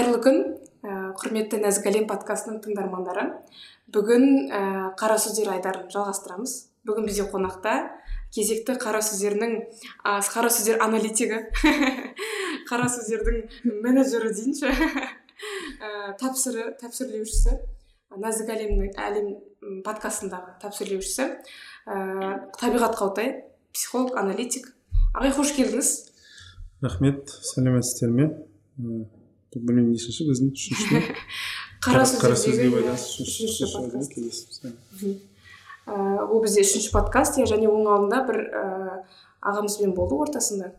қайырлы күн ә, құрметті нәзік әлем подкастының тыңдармандары бүгін ә, қара сөздер айдарын жалғастырамыз. Бүгін бізде қонақта кезекті қара сөздердің ә, қара сөздер аналитигі. Қара сөздердің менеджері дейінші. Ә, тәпсірі тәпсірлеушісі нәзік әлемнің әлем подкастындағы тәпсірлеушісі ә, табиғат қаутай психолог аналитик. Ағай қош келдіңіз. Рахмет сәлеметсіздер ме? Біздің үшінші қара байланысты үшінші ол бізде үшінші подкаст. иә және оның алдында бір ііі ағамызбен болды ортасында.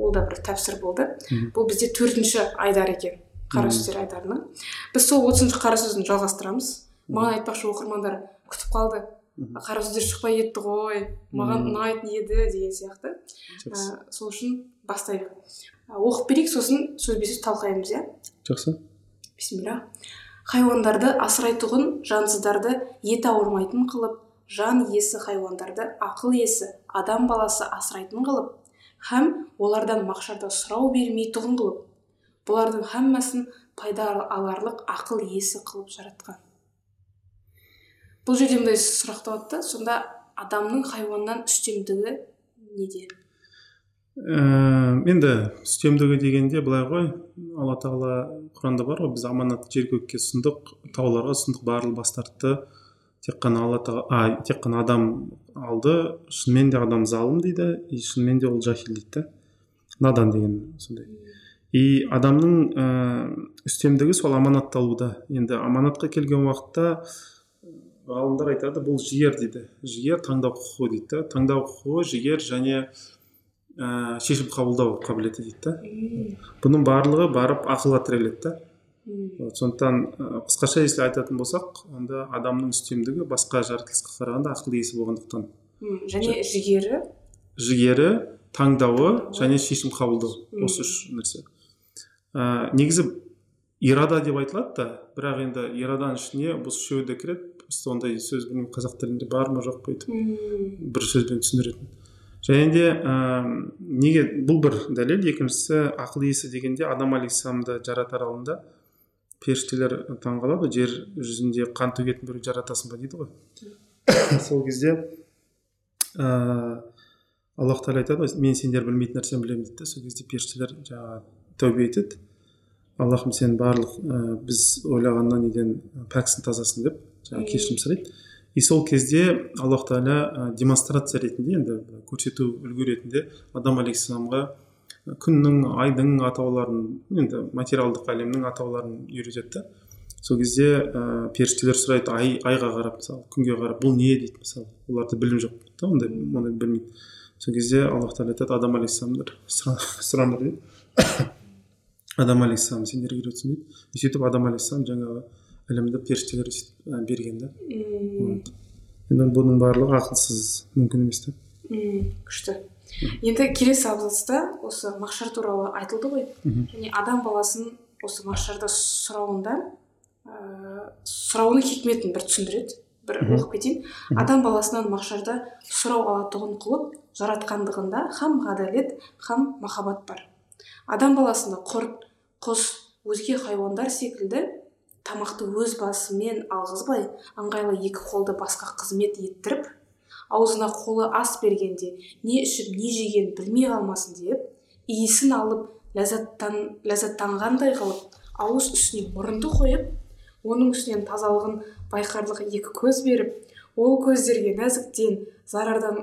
Ол да бір тәпсір болды. Бұл бізде төртінші айдар екен қара сөздер айдарының. Біз сол отызыншы қара сөзін жалғастырамыз. Маған айтпақшы оқырмандар күтіп қалды. Қара сөздер шықпай кетті ғой. Маған ұнайтын еді деген сияқты. Сол үшін бастайық оқып берейік сосын сөзбе сөз талқылаймыз иә? Жақсы. Бисмилля. Хайуандарды асырайтұғын жансыздарды ет ауырмайтын қылып жан иесі хайуандарды ақыл иесі адам баласы асырайтын қылып һәм олардан мақшарда сұрау бермейтұғын қылып бұлардың һәммәсін пайда аларлық ақыл иесі қылып жаратқан. Бұл жерде мындай сұрақ туады сонда адамның хайуаннан үстемдігі неде? Ііі енді үстемдігі дегенде былай ғой алла тағала құранда бар ғой біз аманатты жер көкке ұсындық тауларға ұсындық барлығы бас тартты тек қана алла тағала а тек қана адам алды шынымен де адам залым дейді и шынымен де ол жахил дейді да надан деген сондай. И адамның ііі үстемдігі сол аманатты алуда енді аманатқа келген уақытта ғалымдар айтады бұл жігер дейді. Жігер таңдау құқығы дейді да таңдау құқығы жігер және ә, шешім қабылдау қабілеті дейді да бұның барлығы барып ақылға тіреледі да вот сондықтан қысқаша если айтатын болсақ онда адамның үстемдігі басқа жаратылысқа қарағанда ақыл иесі болғандықтан. Және жігері? Жігері таңдауы және шешім қабылдау. Осы үш нәрсе. Ә, негізі ирада деп айтылады да бірақ енді ираданың ішіне бұл үшеуі де кіреді просто ондай сөз білмеймін қазақ тілінде бар ма жоқ па өйтіп бір сөзбен түсіндіретін. Және де ә, неге бұл бір дәлел? Екіншісі ақыл иесі дегенде адам алейхисаламды жаратар алдында періштелер таңғалады. Жер жүзінде қан төгетін біреу жаратасың ба дейді ғой. Сол кезде ә, аллах тағала айтады ғой мен сендер білмейтін нәрсені білемін дейді да сол кезде періштелер жаңағы тәубе етеді. Аллахым сен барлық ә, біз ойлағаннан неден пәксің тазасың деп жаңағы кешірім сұрайды. И сол кезде аллах тағала демонстрация ретінде енді көрсету үлгі ретінде адам алейхисаламға күннің айдың атауларын енді материалдық әлемнің атауларын үйретеді да сол кезде ә, періштелер сұрайды ай айға қарап мысалы күнге қарап бұл не дейді мысалы оларда білім жоқ та ондай ондай білмейді. Сол кезде аллах тағала айтады адам алейхисаламдар сұраңдар дейді адам алейхисалам сендер үйретсін дейді. Сөйтіп адам алейхисалам жаңағы ілімді періштелер берген да? Енді бұның барлығы ақылсыз мүмкін емес та. Күшті. Енді келесі абзацта осы махшар туралы айтылды ғой. Және адам баласын осы махшарда сұрауында ыыы сұрауының хикметін бір түсіндіреді. Бір оқып кетейін. Адам баласынан махшарда сұрау алатұғын қылып жаратқандығында хам ғадалет хам махаббат бар. Адам баласында құрт құс өзге хайуандар секілді тамақты өз басымен алғызбай ыңғайлы екі қолды басқа қызмет еттіріп аузына қолы ас бергенде не ішіп не жеген білмей қалмасын деп иісін алып ләззаттан ләззаттанғандай қылып ауыз үстіне мұрынды қойып оның үстінен тазалығын байқарлық екі көз беріп ол көздерге нәзіктен зарардан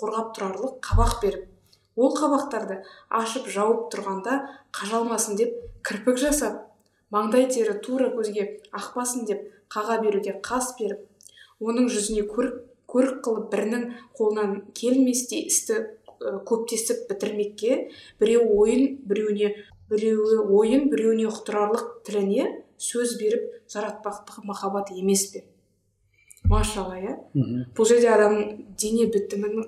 қорғап тұрарлық қабақ беріп ол қабақтарды ашып жауып тұрғанда қажалмасын деп кірпік жасап маңдай тері тура көзге ақпасын деп қаға беруге қас беріп оның жүзіне көрік, көрік қылып бірінің қолынан келместей істі көптесіп бітірмекке біреу ойын біреуіне біреуі ойын біреуіне ұқтырарлық тіліне сөз беріп жаратпақтығы махаббат емес пе? Машалла иә? Бұл жерде адамның дене бітімін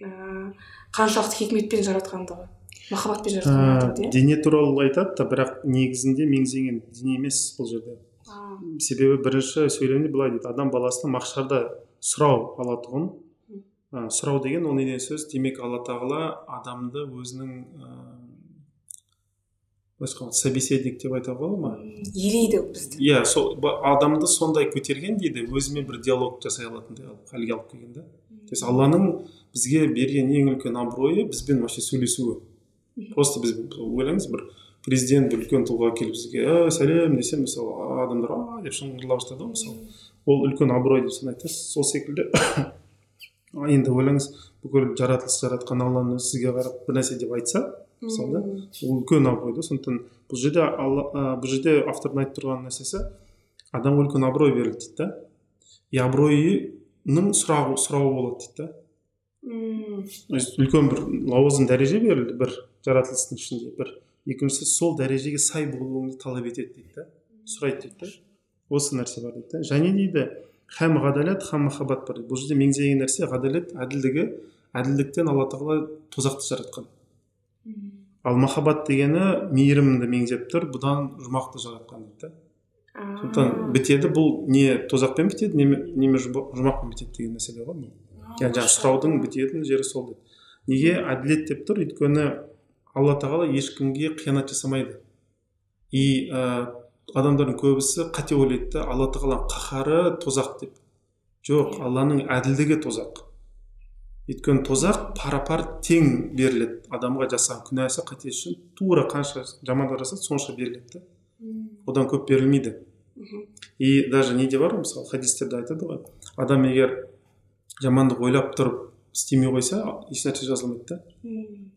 ыыы қаншалықты хикметпен жаратқандығы. Махаббатпен жаратқандығы иә? дене туралы айтады да бірақ негізінде меңзеген дене емес бұл жерде. Себебі бірінші сөйлемде былай дейді адам баласына махшарда сұрау алатұғын ә, сұрау деген ол неден сөз? Демек алла тағала адамды өзінің ә, былайша айтқанда собеседник деп айтуға болады ма? Елейді бізді. Иә сол ба- адамды сондай көтерген дейді өзімен бір диалог жасай алатындай алып халге алып келген да то есть алланың бізге берген ең үлкен абыройы бізбен вообще сөйлесуі. Просто біз ойлаңыз бір президент бір үлкен тұлға келіп сізге ә, сәлем десе мысалы адамдар а деп шыңғырыла бастады ғой мысалы. Ол үлкен абырой деп санайды сол секілді. Енді ойлаңыз бүкіл жаратылыс жаратқан алланың өзі сізге қарап бір нәрсе деп айтса мысалы да ол үлкен абырой да сондықтан бұл жерде алла ә, бұл жерде автордың айтып тұрған нәрсесі адамға үлкен абырой берілді дейді да. И абыройының сұрағы сұрауы болады дейді да. Үлкен бір лауазым дәреже берілді бір жаратылыстың ішінде бір екіншісі сол дәрежеге сай болуыңды талап етеді дейді да сұрайды дейді да. Осы нәрсе бар дейді да. Және дейді һәм ғадалат һәм махаббат бар дейді бұл жерде меңзеген нәрсе ғадалет әділдігі әділдіктен алла тағала тозақты жаратқан. Ал махаббат дегені мейірімді меңзеп тұр бұдан жұмақты жаратқан дейді да. Сондықтан бітеді бұл не тозақпен бітеді неме, неме жұма- жұмақпен бітеді деген мәселе ғой бұл. Яғни жаңағы сұраудың бітетін жері сол деп неге? Әділет деп тұр өйткені алла тағала ешкімге қиянат жасамайды. И ә, адамдардың көбісі қате ойлайды да алла тағаланың қаһары тозақ деп. Жоқ алланың әділдігі тозақ. Өйткені тозақ пара пар тең беріледі. Адамға жасаған күнәсі қатесі үшін тура қанша жамандық жасады сонша беріледі да. Одан көп берілмейді. И даже неде бар мысалы хадистерде айтады ғой. Адам егер жамандық ойлап тұрып істемей қойса ешнәрсе жазылмайды да.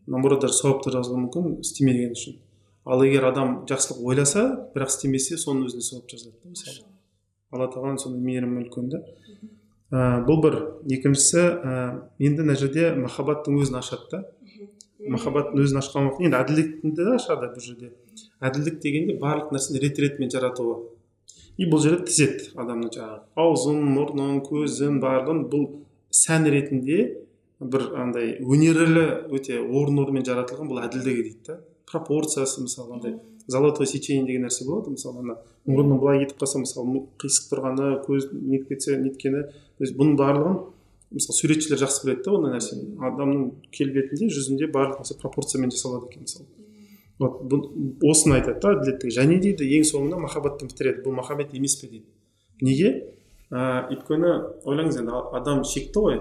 Наоборот даже сауап та жазылуы мүмкін істемегені үшін. Ал егер адам жақсылық ойласа бірақ істемесе соның өзіне сауап жазылады да мысалы алла тағаланың сондай мейірімі үлкен да. Ә, бұл бір. Екіншісі ә, енді мына жерде махаббаттың өзін ашады да. Махаббаттың өзін ашқан уақытта енді әділдікті де ашады бұл жерде. Әділдік дегенде барлық нәрсені рет ретімен жаратуы и бұл жерде тізеді адамның жаңағы. Аузын мұрнын көзін барлығын бұл сән ретінде бір андай өнерлі өте орын орнымен жаратылған бұл әділдігі дейді да пропорциясы мысалы андай золотое сечение деген нәрсе болады. Мысалы ана мұрны былай кетіп қалса мысалы қисық тұрғаны көз нетіп кетсе неткені то есть бұның барлығын мысалы суретшілер жақсы біледі да ондай нәрсені. Адамның келбетінде жүзінде барлық нәрсе пропорциямен жасалады екен мысалы. Вот осыны айтады да әділеттігі. Және дейді ең соңында махаббатпен бітіреді. Бұл махаббат емес пе дейді. Неге? Ә, өйткені ойлаңыз енді адам шекті ғой.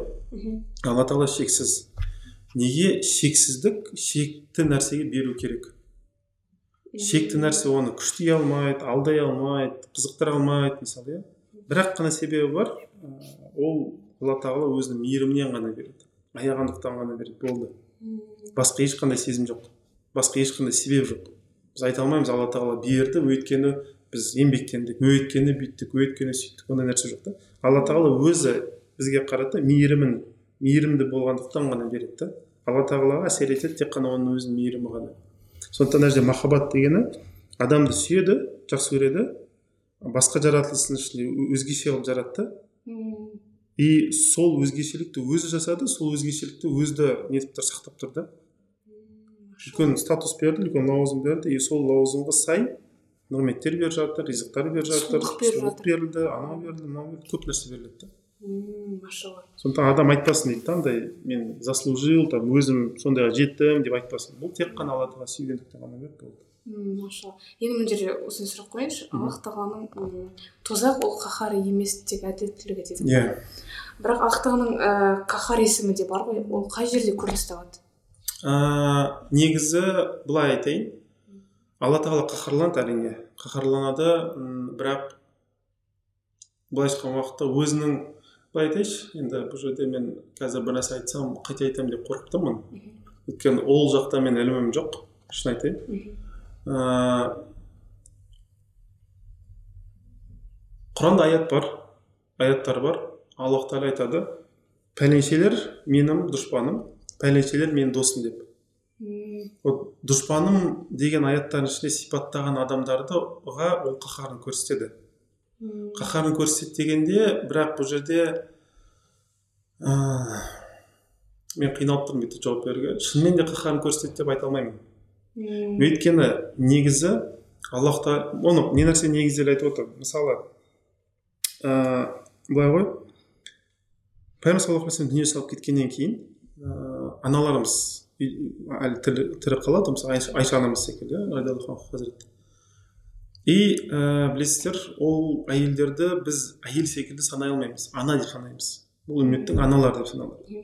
Алла тағала шексіз. Неге? Шексіздік шекті нәрсеге беру керек. Шекті нәрсе оны күштей алмайды алдай алмайды қызықтыра алмайды мысалы иә. Бір ақ қана себебі бар ол алла тағала өзінің мейірімінен ғана береді аяғандықтан ғана береді болды. Басқа ешқандай сезім жоқ басқа ешқандай себеп жоқ. Біз айта алмаймыз алла тағала берді өйткені біз еңбектендік өйткені бүйттік өйткені сөйттік ондай нәрсе жоқ та. Алла тағала өзі бізге қарата мейірімін мейірімді болғандықтан ғана береді да алла тағалаға әсер етеді тек қана оның өзінің мейірімі ғана. Сондықтан мына жерде махаббат дегені адамды сүйеді жақсы көреді басқа жаратылыстың ішінде өзгеше қылып жаратты и сол өзгешелікті өзі жасады сол өзгешелікті өзі нетіп тұр сақтап тұр да. Үлкен статус берді үлкен лауазым берді и сол лауазымға сай нығметтер беріп жатыр ризықтар беріп жатыр Сұлулық берілді анау берілді мынау берілді көп нәрсе беріледі да. Машалла. Сондықтан адам айтпасын дейді да андай мен заслужил там өзім сондайға жеттім деп айтпасын. Бұл тек қана алла тағала сүйгендіктен ғана берді болды. Машалла. Енді мына жерде осыны сұрақ қояйыншы. Аллах тағаланың тозақ ол қаһар емес тек әділеттілігі деді иә. Бірақ аллах тағаланың ііі қаһар есімі де бар ғой. Ол қай жерде көрініс табады? Ә, негізі былай айтайын. Алла тағала қаһарланады әрине. Қаһарланады бірақ былайша айтқан уақытта өзінің былай айтайыншы енді бұл жерде мен қазір бір нәрсе айтсам қате айтамын деп қорқып тұрмын өйткені ол жақта мен ілімім жоқ шын айтайын. Ә, құранда аят бар аяттар бар. Аллах тағала айтады пәленшелер менің дұшпаным пәленшелер менің досым деп. Вот дұшпаным деген аяттардың ішінде сипаттаған адамдардыға ол қаһарын көрсетеді. Қаһарын көрсетеді дегенде бірақ бұл жерде ә, мен қиналып тұрмын бүйтіп жауап беруге. Шынымен де қаһарын көрсетеді деп айта алмаймын. Мм, өйткені негізі аллах тағала оны не нәрсе негіздер айтып отыр мысалы ә, былай ғой. Пайғамбар саллаллаху дүние салып кеткеннен кейін ә, аналарымыз әлі тірі, тірі қалады мысалы айша, айша анамыз секілді иә радиаллаху хазірет и ә, білесіздер ол әйелдерді біз әйел секілді санай алмаймыз ана деп санаймыз. Бұл үмметтің аналары деп саналады.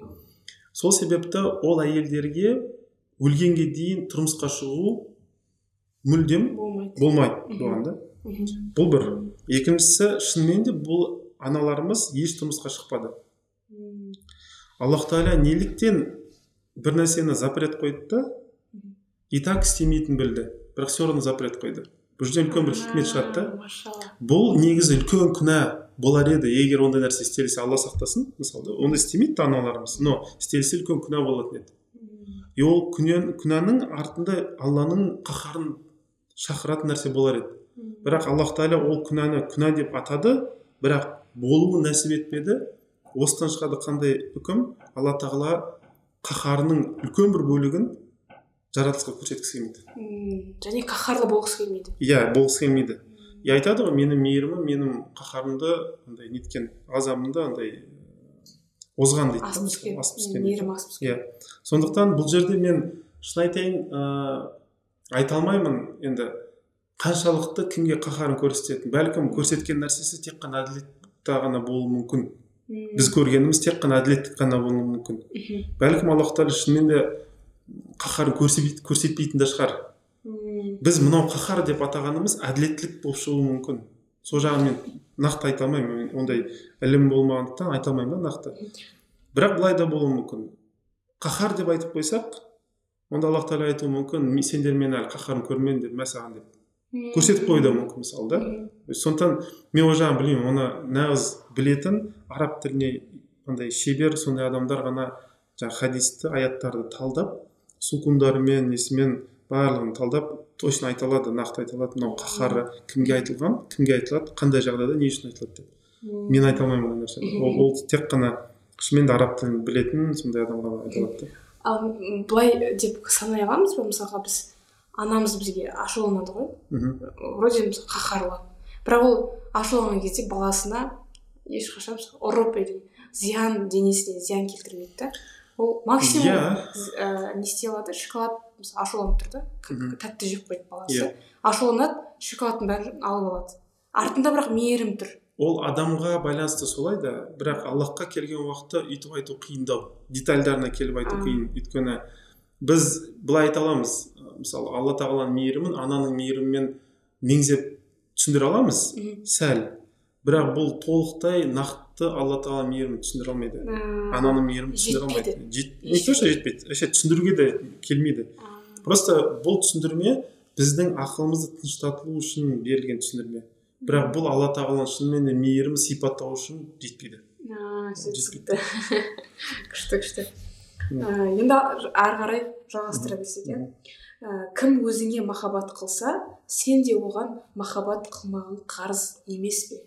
Сол себепті ол әйелдерге өлгенге дейін тұрмысқа шығу мүлдем болмайды. бұған да. Бұл бір. Екіншісі шынымен де бұл аналарымыз еш тұрмысқа шықпады. Аллах тағала неліктен бір нәрсені запрет қойды да и так істемейтінін білді. Бірақ все равно запрет қойды. Бұл жерде үлкен бір хикмет шығады да. Бұл негізі үлкен күнә болар еді. Егер ондай нәрсе істелсе алла сақтасын мысалы ондай істемейді да аналарымыз. Но істелсе үлкен күнә болатын еді. И ол күнә, күнәнің артында алланың қаһарын шақыратын нәрсе болар еді. Бірақ аллах тағала ол күнәні күнә деп атады. Бірақ болуын нәсіп етпеді. Осыдан шығады қандай үкім? Алла тағала қаһарының үлкен бір бөлігін жаратылысқа көрсеткісі келмейді. М, және қаһарлы болғысы келмейді. Иә болғысы келмейді. И айтады ғой менің мейірімім менің қаһарымды андай неткен азабымды андай озған дейді асып түскен мейірім асып түскен. Иә. Сондықтан бұл жерде мен шын айтайын ыыы айта алмаймын енді қаншалықты кімге қаһарын көрсететінін бәлкім көрсеткен нәрсесі тек қана әділетте ғана болуы мүмкін. Біз көргеніміз тек қана әділеттік қана болуы мүмкін. Мхм. бәлкім аллах тағала шынымен де қаһарын көрсетпей- көрсетпейтін де шығар. Біз мынау қаһар деп атағанымыз әділеттілік болып шығуы мүмкін. Сол жағын мен нақты айта алмаймын. Ондай ілім болмағандықтан айта алмаймын да нақты. Бірақ былай да болуы мүмкін. Қаһар деп айтып қойсақ онда аллах тағала айтуы мүмкін "Мен- сендер мені әлі қаһарын көрмедіңдер мә саған? деп. Көрсетіп қоюы да мүмкін мысалы да сондықтан мен ол жағын білмеймін оны нағыз білетін араб тіліне андай шебер сондай адамдар ғана жаңағы хадисті аяттарды талдап сукундарымен несімен барлығын талдап точно айта алады нақты айта алады мынау қаһары кімге айтылған кімге айтылады қандай жағдайда не үшін айтылады деп мен айта алмаймын ол нәрсені ол, ол тек қана шынымен де араб тілін білетін сондай адам ғана айта алады да ал былай деп санай аламыз ба мысалға біз анамыз бізге ашуланады ғой. Мхм. вроде біз қаһарлы. Бірақ ол ашуланған кезде баласына ешқашан ұрып или зиян денесіне зиян келтірмейді да. Ол максимум з- ә, не істей алады? Шоколад мысалы ашуланып тұр да. Тәтті жеп қойды баласы. Иә. ашуланады шоколадтың бәрін алып алады. Артында бірақ мейірім тұр. Ол адамға байланысты солай да бірақ аллахқа келген уақытта өйтіп айту қиындау. Детальдарына келіп айту қиын. Өйткені біз былай айта аламыз. Мысалы алла тағаланың мейірімін ананың мейірімімен меңзеп түсіндіре аламыз. Сәл. Бірақ бұл толықтай нақты алла тағала мейірімін түсіндіре алмайды. Ананың мейірімін түсіндіре алмайды. Не то что жетпейді? Вообще түсіндіруге де келмейді. Просто бұл түсіндірме біздің ақылымызды тыныштатылу үшін берілген түсіндірме. Бірақ бұл алла тағаланың шынымен де мейірімін сипаттау үшін жетпейді. Күшті күшті. Ә, енді ары қарай жалғастыра берсек иә. Ә, кім өзіңе махаббат қылса сен де оған махаббат қылмаған қарыз емес пе?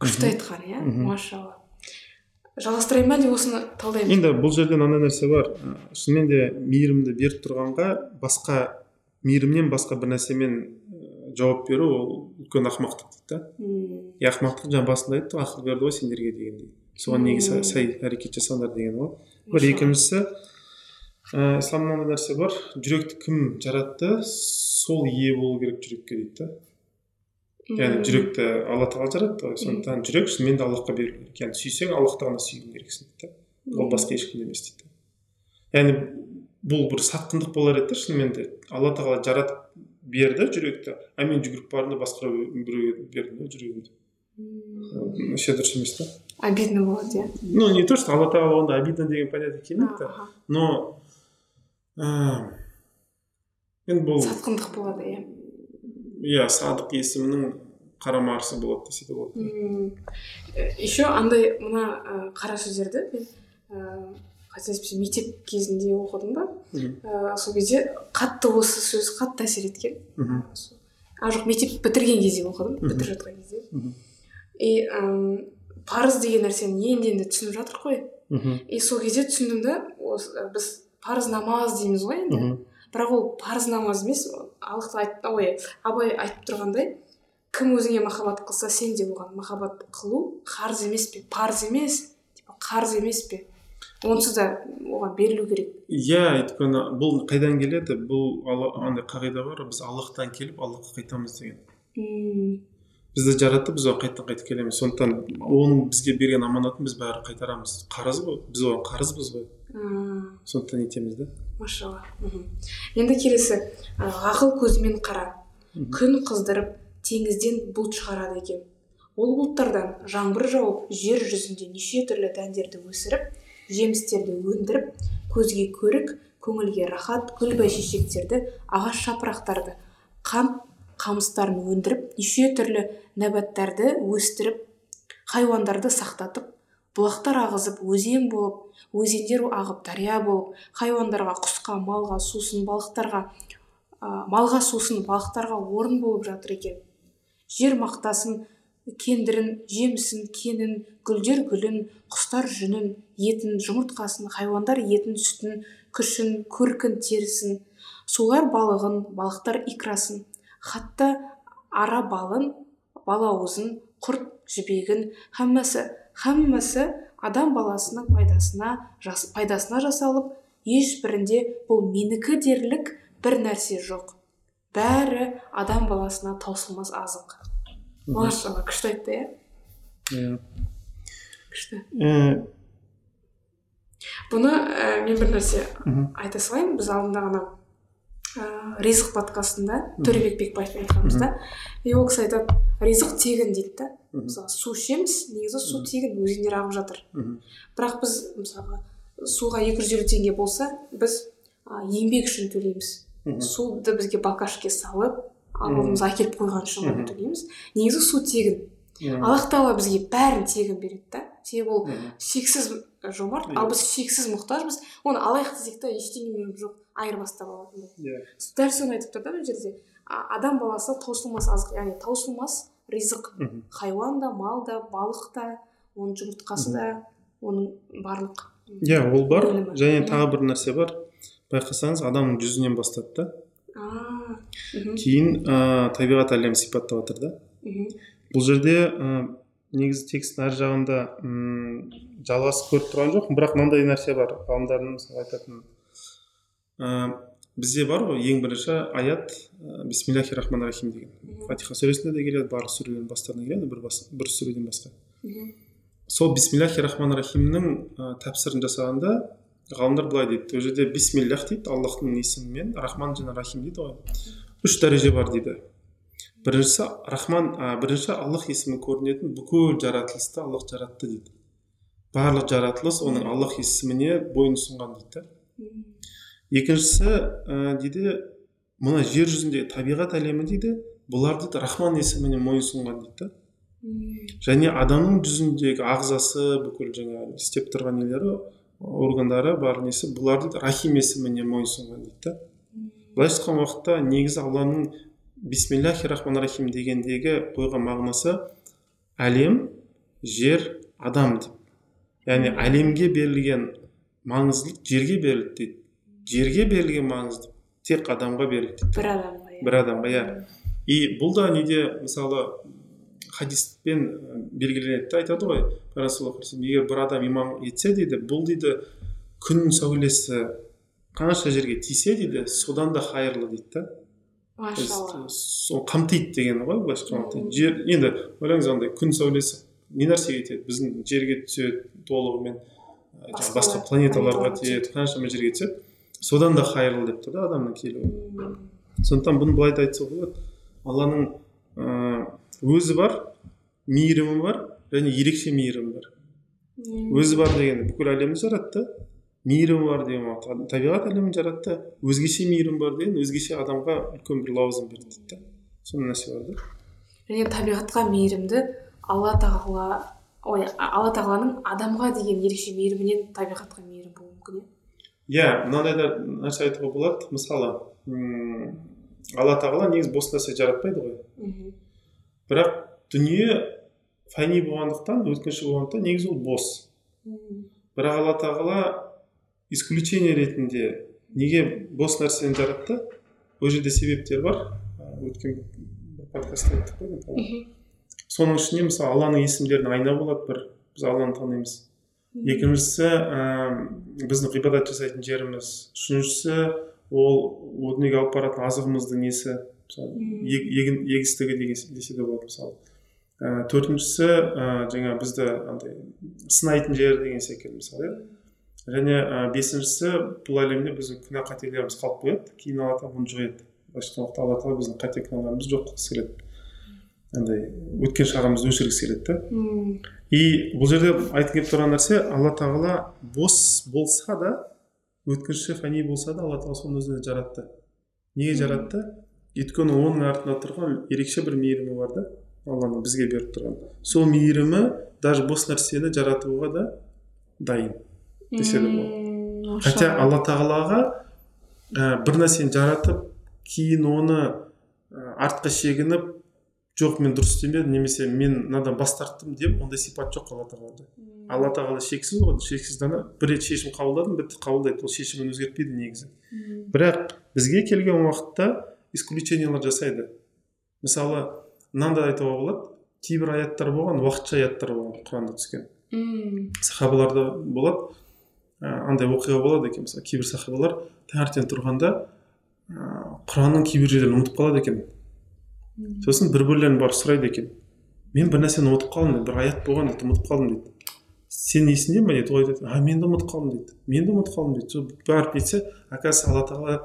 Күшті айтқан иә машалла. Жалғастырайын ба әлде осыны талдаймын енді бұл жерде мынандай нәрсе бар. Шынымен де мейірімді беріп тұрғанға басқа мейірімнен басқа бір нәрсемен жауап беру ол үлкен ақымақтық дейді да. И ақымақтық жаңа басында айтты ғой ақыл берді ғой сендерге дегендей. Соған неге сай әрекет жасаңдар деген ғой бір екіншісі ә, исламда мынандай нәрсе бар жүректі кім жаратты сол ие болу керек жүрекке дейді да яғни жүректі алла тағала жаратты ғой сондықтан жүрек шынымен де аллахқа берілу керек яғни сүйсең аллахты ғана сүюің керексің дейді да ол басқа ешкім емес дейді яғни бұл бір сатқындық болар еді да шынымен де алла тағала жаратып берді жүректі а мен жүгіріп бардым да басқа біреуге бердім да жүрегімді М, вообще дұрыс емес та обидно болады иә ну не то что алла тағала онда обидно деген понятие келмейді да но енді бұл сатқындық болады иә иә садық есімінің қарама қарсы болады десе де болады М, еще андай мына қара сөздерді мен қателеспесем мектеп кезінде оқыдым ба ә, сол кезде қатты осы сөз қатты әсер еткен мхм а жоқ мектеп бітірген кезде оқыдым бітіріп жатқан кезде мхм и м, парыз деген нәрсені енді енді түсініп жатыр ғой мхм. И сол кезде түсіндім да осы біз парыз намаз дейміз ғой енді. Бірақ ол парыз намаз емес аллах айт ой абай айтып тұрғандай кім өзіңе махаббат қылса сен де оған махаббат қылу қарыз емес пе? Парыз емес қарыз емес пе? Онсыз да оған берілу керек. Иә өйткені бұл қайдан келеді? Бұл андай қағида бар біз аллахтан келіп аллахқа қайтамыз деген. Мм бізді жаратты біз оған қайтадан қайтып келеміз. Сондықтан оның бізге берген аманатын біз бәрі қайтарамыз. Қарыз ғой біз оған қарызбыз ғой. Сондықтан нетеміз да. Машалла. Енді келесі ғақыл көзімен қара. Күн қыздырып теңізден бұлт шығарады екен. Ол бұлттардан жаңбыр жауып жер жүзінде неше түрлі дәндерді өсіріп жемістерді өндіріп көзге көрік көңілге рахат гүл бәйшешектерді ағаш жапырақтарды қант қамыстарын өндіріп неше түрлі нәбаттарды өстіріп хайуандарды сақтатып бұлақтар ағызып өзен болып өзендер ағып дария болып хайуандарға құсқа малға сусын балықтарға ә, малға сусын балықтарға орын болып жатыр екен. Жер мақтасын кендірін жемісін кенін гүлдер гүлін құстар жүнін етін жұмыртқасын хайуандар етін сүтін күшін көркін терісін сулар балығын балықтар икрасын хатта ара балын балауызын құрт жібегін хаммасы хаммасы адам баласының пайдасына жас, пайдасына жасалып ешбірінде бұл менікі дерлік бір нәрсе жоқ. Бәрі адам баласына таусылмас азық. Машалла күшті айтты иә? Иә. Күшті. Бұны ә, мен бір нәрсе айта салайын. Біз алдында ғана ә, ризық подкастында төребек бекбаевпен айтқанбыз да. И ол кісі айтады ризық тегін дейді да. Мысалы су ішеміз негізі су тегін өзендер ағып жатыр бірақ біз мысалға суға екі жүз елу теңге болса біз ә, еңбек үшін төлейміз. Суды бізге бакашке салып алдымызға әкеліп қойған үшін ғана төлейміз. Негізі су тегін. Аллах тағала бізге бәрін тегін береді да. Себебі ол шексіз жомарт. Ал біз шексіз мұқтажбыз. Оны алайық десек та ештеңе жоқ. Айырбастап алатындай иә. Дәл соны айтып тұр да мына жерде. Адам баласы таусылмас азық яғни таусылмас ризық. Хайуан да мал да балық та оның жұмыртқасы да оның барлық иә ол бар. және тағы бір нәрсе бар. Байқасаңыз адамның жүзінен бастады да. Кейін ә, табиғат әлемін сипаттап жатыр да бұл жерде негізі текстің ар жағында м жалғасып көріп тұрған жоқпын бірақ мынандай нәрсе бар. Ғалымдардың мысалы айтатын ә, бізде бар ғой ең бірінші аят ә, бисмиллахи рахмани рахим деген фатиха сүресінде де келеді барлық сүрелердің бастарында келеді бір, бас, бір сүреден басқа. Сол бисмиллахи рахмани рахимнің ә, тәпсірін жасағанда ғалымдар былай дейді. Ол жерде бисмиллах дейді аллахтың есімімен рахман және рахим дейді ғой. Үш дәреже бар дейді. Біріншісі рахман ә, бірінші аллах есімі көрінетін бүкіл жаратылысты аллах жаратты дейді. Барлық жаратылыс оның аллах есіміне бойынсұнған дейді. Да екіншісі ә, дейді мына жер жүзіндегі табиғат әлемі дейді. Бұлар дейді рахман есіміне мойынсұнған дейді. Да және адамның жүзіндегі ағзасы бүкіл жаңағы істеп тұрған нелері органдары бар несі бұлар дейді рахим есіміне мойынсұнған дейді. Да былайша айтқан уақытта негізі алланың бисмиллахи рахмани рахим дегендегі қойған мағынасы әлем жер адам деп. Яғни әлемге берілген маңыздылық жерге берілді дейді. Жерге берілген маңыздылық тек адамға берілді дейді. Бір адамға иә. Бір адамға иә. И бұл да неде мысалы хадиспен белгіленеді да айтады ғой егер бір адам имам етсе дейді бұл дейді күн сәулесі қанша жерге тисе дейді содан да хайырлы дейді да. Машалла сол қамтиды дегені ғой былайша айтқанда жер енді ойлаңыз андай күн сәулесі не нәрсеге тиеді? Біздің жерге түседі толығымен жаңағы Басқа планеталарға тиеді. қаншама жерге түседі содан да хайырлы деп тұр да адамның келуі. Сондықтан бұны былай да айтса болады. Алланың ыыы өзі бар мейірімі бар және ерекше мейірімі бар. Өзі бар дегені бүкіл әлемді жаратты. Мейірімі бар деген табиғат әлемін жаратты. Өзгеше мейірім бар деген өзгеше адамға үлкен бір лауазым берді дейді да сондай нәрсе бар да. Және табиғатқа мейірімді алла тағала ой алла тағаланың адамға деген ерекше мейірімінен табиғатқа мейірім болуы мүмкін иә? Иә мынандай да нәрсе айтуға болады. Мысалы алла тағала негізі бос нәрсе жаратпайды ғой. Мхм, бірақ дүние фәни болғандықтан өткінші болғандықтан негізі ол бос. Мм, бірақ алла тағала исключение ретінде неге бос нәрсені жаратты? Ол жерде себептер бар. Ә, өткен подкастта айттық қой соның ішінде мысалы алланың есімдеріне айна болады бір біз алланы танимыз. Екіншісі ііі біздің ғибадат жасайтын жеріміз. Үшіншісі ол о дүниеге алып баратын азығымыздың несі? Мысалы егін егістігі десе де болады мысалы. Ііі төртіншісі ііі жаңа бізді андай сынайтын жер деген секілді мысалы иә? Және ә, бесіншісі бұл әлемде біздің күнә қателеріміз қалып қояды кейін алла тағала оны жояды былайша айтқан уақытта алла тағала біздің қате күнәларымызды жоқ қылғысы келеді андай өткен шағымызды өшіргісі келеді да. И бұл жерде айтқым келіп тұрған нәрсе алла тағала бос болса да өткінші фәни болса да алла тағала соны өзіне жаратты. Неге жаратты? Өйткені оның артында тұрған ерекше бір мейірімі бар да алланың бізге беріп тұрған. Сол мейірімі даже бос нәрсені жаратуға да дайын. Десе де болады. Хотя алла тағалаға ә, бір нәрсені жаратып кейін оны ә, артқа шегініп жоқ мен дұрыс істемедім немесе мен мынадан бас тарттым деп ондай сипат жоқ алла тағалада. Алла тағала шексіз ғой шексіз дана. Бір рет шешім қабылдадым бітті қабылдайды. Ол шешімін өзгертпейді негізі. Бірақ бізге келген уақытта исключениялар жасайды. Мысалы мынандай айтуға болады кейбір аяттар болған уақытша аяттар болған құранда түскен. Мм. сахабаларда болады андай оқиға болады екен мысалы кейбір сахабалар таңертең тұрғанда ә, құранның кейбір жерлерін ұмытып қалады екен. Сосын бір бірлерін барып сұрайды екен. Мен бір нәрсені ұмытып қалдым бір аят болған дейді ұмытып қалдым дейді сен есіңде ме? дейді ол айтады а мен де ұмытып қалдым дейді. Мен де ұмытып қалдым дейді. Сол барып нетсе оказывается алла тағала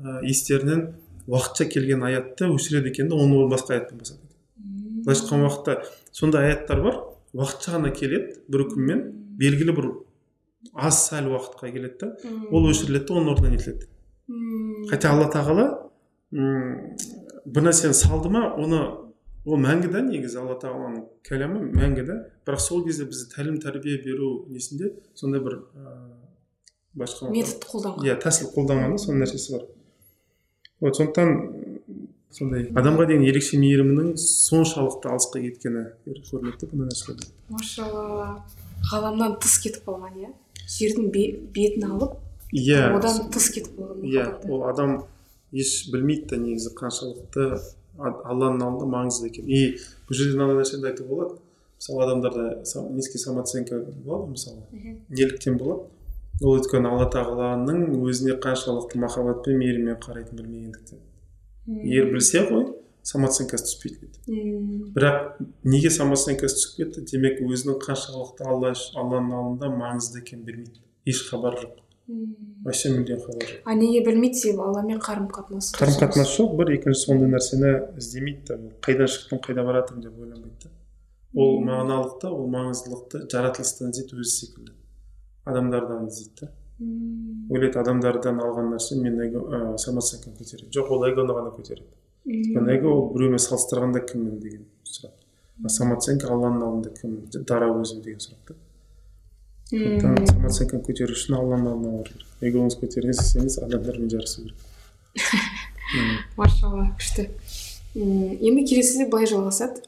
ә, естерінен уақытша келген аятты өшіреді екен да оның орнын басқа аятпен басады. Екен былайша айтқан уақытта сондай аяттар бар уақытша ғана келеді бір үкіммен белгілі бір аз сәл уақытқа келеді да ол өшіріледі да оның орнына нетіледі хотя алла тағала бір нәрсені салды ма оны ол мәңгі да негізі алла тағаланың кәләмі мәңгі да. Бірақ сол кезде бізді тәлім тәрбие беру несінде сондай бір ыыы былайша айтқан уақытта- метод қолданған. Иә тәсіл қолданған да соның нәрсесі бар. Вот сондықтан сондай адамға деген ерекше мейірімінің соншалықты алысқа кеткені көрінеді да бұндай нәрселерде машалла ғаламнан тыс кетіп қалған иә? Жердің бе- бетін алып иә. одан тыс кетіп қалған иә махаббаты. ол адам еш білмейді да негізі қаншалықты алланың алдында маңызды екенін. И бұл жерде мынандай нәрсені айтуға болады. Мысалы адамдарда низкий самооценка болады мысалы. Неліктен болады. Ол өйткені алла тағаланың өзіне қаншалықты махаббатпен мейіріммен қарайтынын білмегендіктен. Егер білсе ғой самооценкасы дейді. Мм. бірақ неге самооценкасы түсіп кетті? Демек өзінің қаншалықты алла алланың алдында маңызды екенін білмейді. Еш хабар жоқ. Мм. вообще мүлдем хабар жоқ. А неге білмейді себебі? Алламен қарым қатынасы қарым қатынас жоқ бір екіншісі ондай нәрсені іздемейді да қайдан шықтым қайда бара жатырмын деп ойланбайды да. Ол мағыналықты ол маңыздылықты жаратылыстан іздейді өзі секілді. Адамдардан іздейді да. Ойлайды адамдардан алған нәрсе мен эго ә, самооценканы көтереді жоқ ол эгоны ғана көтереді. Өйткені ол біреумен салыстырғанда кіммін деген сұрақ. Самооценка алланың алдында кім дара өзім деген сұрақ та. Сондықтан самооценканы көтеру үшін алланың алдына бару керек. Эгоңызды көтерген десеңіз адамдармен жарысу керек. Машалла күшті. Енді келесіде былай жалғасады.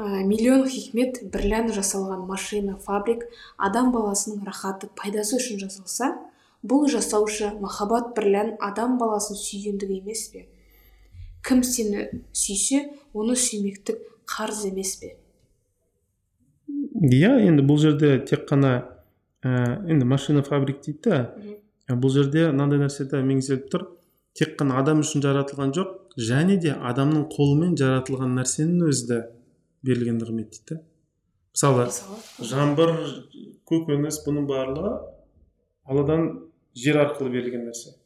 Ә, миллион хикмет бірлән жасалған машина фабрик адам баласының рахаты пайдасы үшін жасалса бұл жасаушы махаббат бірлән адам баласын сүйгендігі емес пе? Кім сені сүйсе оны сүймектік қарыз емес пе? Иә енді бұл жерде тек қана ә, енді машина фабрик дейді да ә, бұл жерде мынандай нәрсе де меңзеліп тұр. Тек қана адам үшін жаратылған жоқ және де адамның қолымен жаратылған нәрсенің өзі де берілген нығмет дейді да мысалы жаңбыр көкөніс бұның барлығы алладан жер арқылы берілген нәрсе.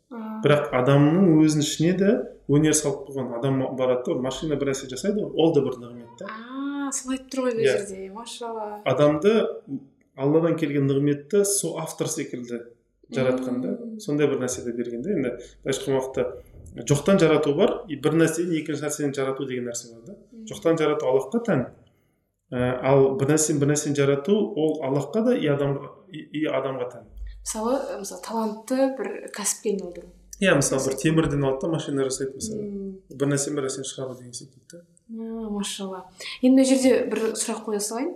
Бірақ адамның өзінің ішіне де өнер салып қойған адам барады да машина бір нәрсе жасайды ғой ол да бір нығмет та. А сол айтып тұр ғой мына Иә. жерде машалла. Адамды алладан келген нығметті сол автор секілді жаратқан да. Сондай бір нәрсе де берген да енді былайша айтқан уақытта жоқтан жарату бар и бір нәрседен екінші нәрсені жарату деген нәрсе бар да. Жоқтан жарату аллахқа тән. Ә, ал бір нәрсені бір нәрсені жарату ол аллахқа да и адамға и адамға тән. Мысалы мысалы талантты бір кәсіпке айналдыру иә мысалы бір темірден алады да машина жасайды мысалы. Бір нәрсені бір нәрсені шығару деген секілді. Да машалла. Енді мына жерде бір сұрақ қоя салайын.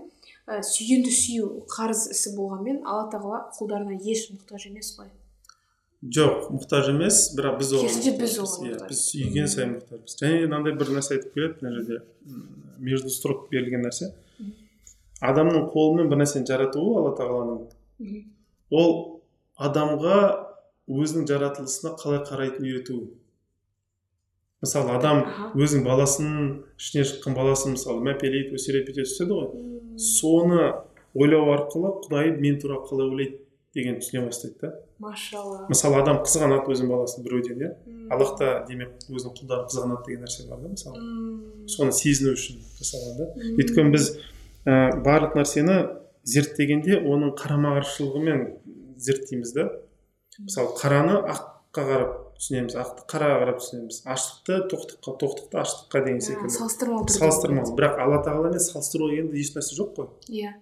Ә, сүйгенді сүю қарыз ісі болғанмен алла тағала құлдарына еш мұқтаж емес қой. Жоқ мұқтаж емес бірақ біз оған керісінше біз оған иә біз сүйген сайын мұқтажбыз. Және мынандай бір нәрсе айтып келеді мына жерде между строк берілген нәрсе. Адамның қолымен бір нәрсені жаратуы алла тағаланың. Ол адамға өзінің жаратылысына қалай қарайтынын үйрету мысалы адам өзінің баласының ішінен шыққан баласын мысалы мәпелейді өсіреді бүйтеді сөйтеді ғой. Соны ойлау арқылы құдай мен туралы қалай ойлайды деген түсіне бастайды да. Машалла. Мысалы адам қызғанады өзінің баласын біреуден иә? М. аллах та демек өзінің құлдарын қызғанады деген нәрсе бар да мысалы. Соны сезіну үшін жасалған да. Өйткені біз ә, барлық нәрсені зерттегенде оның қарама қарсылығымен зерттейміз да. Мысалы қараны аққа қарап түсінеміз ақты қараға қарап түсінеміз. Аштықты тоқтыққа тоқтықты аштыққа деген Ә, секілді. салыстырмалы салыстырмалы. Бірақ алла тағаламен салыстыру дегенде ешнәрсе жоқ қой. Иә.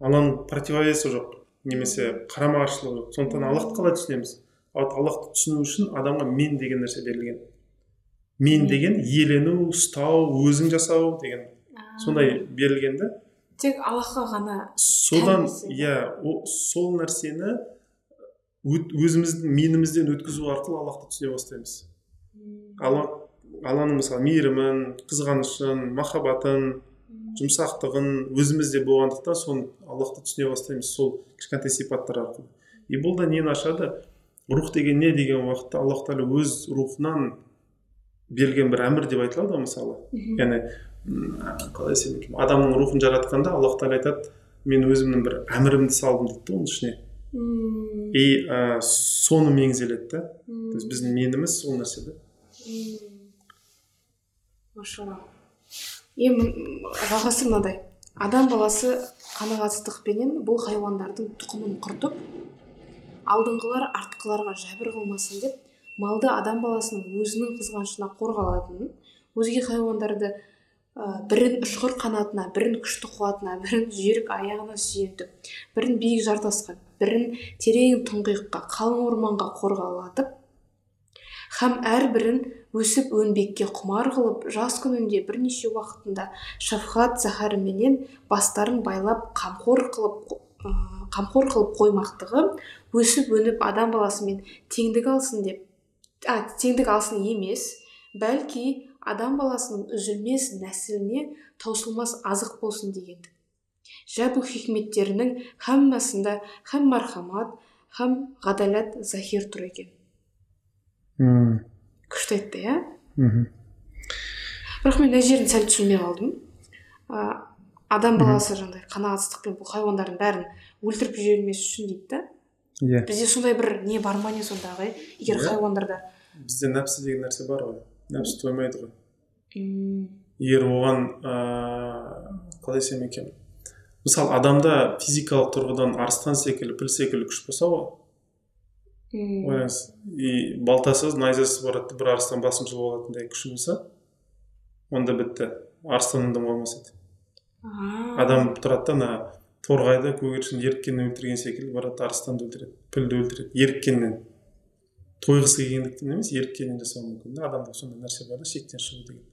Алланың противовесі жоқ. Немесе қарама қарсылығы жоқ. Сондықтан аллахты қалай түсінеміз? Ал аллахты түсіну үшін адамға мен деген нәрсе берілген. Мен деген иелену ұстау өзің жасау деген сондай берілген да тек аллахқа ғана содан иә сол нәрсені өзіміздің менімізден өткізу арқылы аллахты түсіне бастаймыз. Алла алланың мысалы мейірімін қызғанышын махаббатын жұмсақтығын өзімізде болғандықтан соны аллахты түсіне бастаймыз сол кішкентай сипаттар арқылы. И бұл да нені ашады? Рух деген не деген уақытта аллах тағала өз рухынан берілген бір әмір деп айтылады ғой мысалы. Яғни қалай desem екен адамның рухын жаратқанда аллах тағала айтады мен өзімнің бір әмірімді салдым дейді да оның ішіне. И ә, соны меңзеледі да. То есть біздің меніміз сол нәрсе да. Машалла. Енді жалғасы мынадай. Адам баласы қанағатсыздықпенен бұл хайуандардың тұқымын құртып алдыңғылар артқыларға жәбір қылмасын деп малды адам баласының өзінің қызғанышына қорғалатынын өзге хайуандарды бірін ұшқыр қанатына бірін күшті қуатына бірін жүйрік аяғына сүйентіп бірін биік жартасқа бірін терең тұңғиыққа қалың орманға қорғалатып һәм әрбірін өсіп өнбекке құмар қылып жас күнінде бірнеше уақытында шафхат заһарыменен бастарын байлап қамқор қылып қамқор қылып қоймақтығы өсіп өніп адам баласымен теңдік алсын деп а теңдік алсын емес бәлки адам баласының үзілмес нәсіліне таусылмас азық болсын дегендік жә бұл хикметтерінің һәммасында һәм мархамат һәм ғадалат захир тұр екен. Мхм күшті айтты иә? Мхм. Бірақ мен мына жерін сәл түсінбей қалдым. А, адам баласы жаңағыдай қанағатсыздықпен бұл хайуандардың бәрін өлтіріп жібермес үшін дейді да? Иә. Бізде сондай бір не бар ма не сондағы егер Иә. хайуандарда бізде нәпсі деген нәрсе бар ғой. Нәпсі тоймайды ғой егер оған ыыы қалай десем екен мысалы адамда физикалық тұрғыдан арыстан секілді піл секілді күш болса ғой м, ойлаңыз и балтасыз найзасыз барады бір арыстан басын жұлып алатындай күші болса онда бітті арыстаннан да болмас еді адам тұрады да ана торғайды көгершін еріккеннен өлтірген секілді барады арыстанды өлтіреді пілді өлтіреді еріккеннен тойғысы келгендіктен емес еріккеннен жасауы мүмкін. Да адамда сондай нәрсе бар да шектен шығу деген.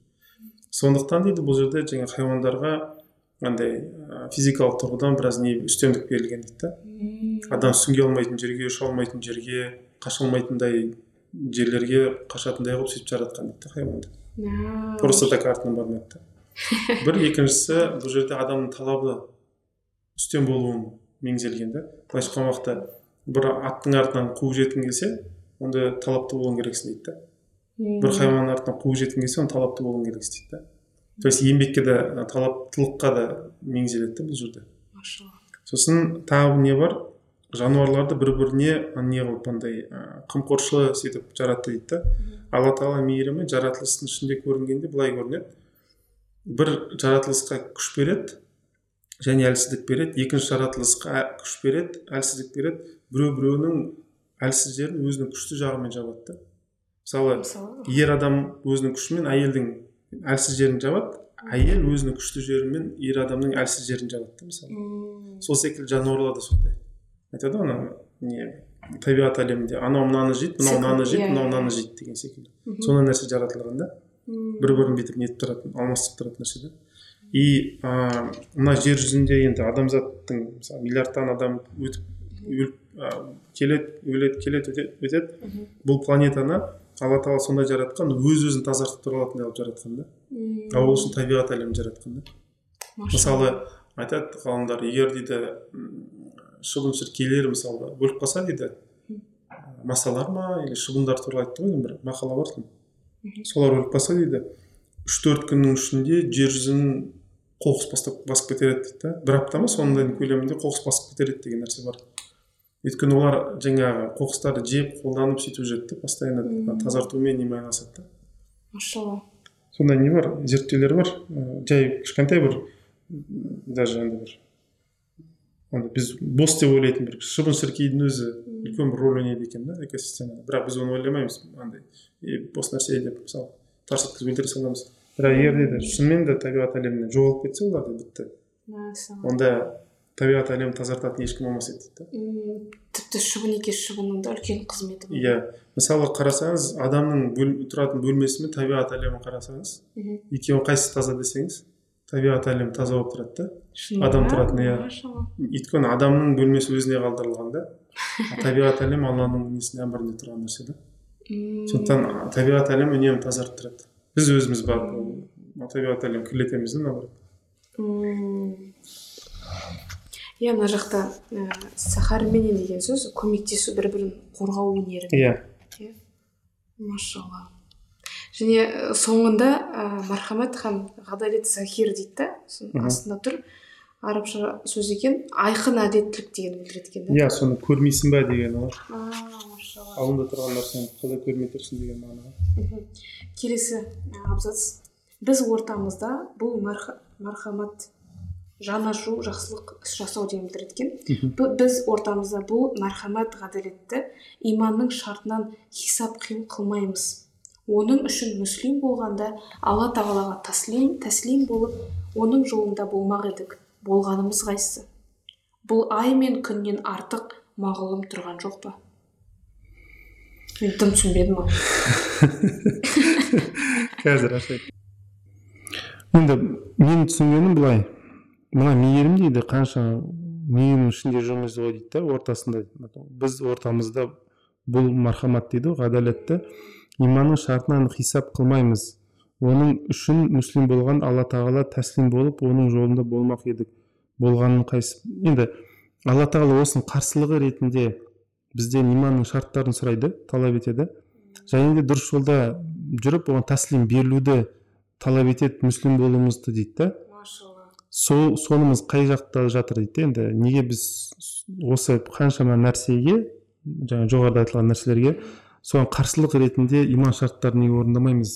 Сондықтан дейді бұл жерде жаңа хайуандарға андай физикалық тұрғыдан біраз не үстемдік берілген дейді да. Адам сүңге алмайтын жерге ұша алмайтын жерге қаша алмайтындай жерлерге қашатындай қылып сөйтіп жаратқан дейді да хайуанды просто так артынан бармайды да. Бір екіншісі бұл жерде адамның талабы үстем болуын меңзелген да. Былайша айтқан уақытта бір аттың артынан қуып жеткің келсе онда талапты болуың керексің дейді да. Бір хайуанның артынан қуып жеткің келсе онда талапты болуың керексің дейді да. То есть еңбекке де талаптылыққа да меңзеледі да бұл жерде. Сосын тағы не бар? Жануарларды бір біріне не қылып андай қамқоршы сөйтіп жаратты дейді да. Алла тағала мейірімі жаратылыстың ішінде көрінгенде былай көрінеді. Бір жаратылысқа күш береді және әлсіздік береді. Екінші жаратылысқа күш береді әлсіздік береді. Біреу біреуінің әлсіз жерін өзінің күшті жағымен жабады да. Мысалы ер адам өзінің күшімен әйелдің әлсіз жерін жабады әйел өзінің күшті жерімен ер адамның әлсіз жерін жабады да мысалы. Сол секілді жануарлар да сондай. Айтады ғой ана не табиғат әлемінде анау мынаны жейді мынау мынаны жейді иә, мынау иә. мынаны жейді деген секілді. Сондай нәрсе жаратылған да. Бір бірін бүйтіп нетіп тұратын алмастырып тұратын нәрсе да. И мына жер жүзінде енді адамзаттың мысалы миллиардтан адам өтіп өліп келеді өледі келеді өтеді бұл планетаны алла тағала сондай жаратқан өз өзін тазартып тұра алатындай қылып жаратқан да. Ал ол үшін табиғат әлемін жаратқан да. Мысалы айтады ғалымдар егер дейді шыбын шіркейлер мысалы өліп қалса дейді масалар ма или шыбындар туралы айтты ғой бір мақала бар тын солар өліп қалса дейді үш төрт күннің ішінде жер жүзін қоқыс бастап басып кетер еді дейді да. Бір апта ма сондай көлемінде қоқыс басып кетер еді деген нәрсе бар. Өйткені олар жаңағы қоқыстарды жеп қолданып сөйтіп жүреді да постоянно тазартумен немен айналысады да. Машалла. Сондай не бар? Зерттеулер бар? Ә, жай кішкентай бір даже андай бір андай біз бос деп ойлайтын бір шыбын шіркейдің өзі үлкен бір рөл ойнайды екен да экосистемада. Бірақ біз оны ойламаймыз андай бос нәрсе деп мысалы тарс еткізіп өлтіре саламыз бірақ егер де шынымен де табиғат әлемінен жоғалып кетсе олар бітті. Онда табиғат әлемін тазартатын ешкім болмас еді дейді да тіпті шыбын екеш шыбынның да үлкен қызметі бар. Иә. Мысалы қарасаңыз адамның бөл, тұратын бөлмесі мен табиғат әлемін қарасаңыз мхм. екеуі қайсысы таза десеңіз табиғат әлемі таза болып тұрады да. Адам тұратын, иә. өйткені адамның бөлмесі өзіне қалдырылған да. Табиғат әлемі алланың несінде әмірінде тұрған нәрсе да. Сондықтан табиғат әлемі үнемі тазарып тұрады біз өзіміз барып табиғат әлемін кірлетеміз да наоборот. Иә мына жақта ә, сахарменен деген сөз көмектесу бір бірін қорғау өнері. Иә. Иә. Машалла. Және соңында ә, мархамат һәм ғадалет захир дейді да соның астында тұр. Арабша сөз екен айқын әділеттілік деген білдіреді екен да иә соны көрмейсің ба деген ғой а машалла. Алдында тұрған нәрсені қалай көрмей тұрсың деген мағына. Келесі абзац. Біз ортамызда бұл марха- мархамат жан ашу жақсылық іс жасау деген білдіреді екен біз ортамызда бұл мархамат ғадалетті иманның шартынан хисап қылмаймыз. Оның үшін мүслим болғанда алла тағалаға таслим тәслим болып оның жолында болмақ едік болғанымыз қайсысы бұл ай мен күннен артық мағлұм тұрған жоқ па? Мен тым түсінбедім қазір ашайын енді мен түсінгенім былай. Мына мейірім дейді қанша мейірімнің ішінде жүрміз ғой дейді да ортасында. Біз ортамызда бұл мархамат дейді ғой ғадалетті иманның шартынан хисап қылмаймыз. Оның үшін мүслим болған алла тағала тәслим болып оның жолында болмақ едік. Болғанын қайсы? Енді алла тағала осының қарсылығы ретінде бізден иманның шарттарын сұрайды талап етеді. Және де дұрыс жолда жүріп оған тәслим берілуді талап етеді мүслим болуымызды дейді да. Сол сонымыз қай жақта жатыр дейді енді неге біз осы қаншама нәрсеге жаңа жоғарыда айтылған нәрселерге соған қарсылық ретінде иман шарттарын неге орындамаймыз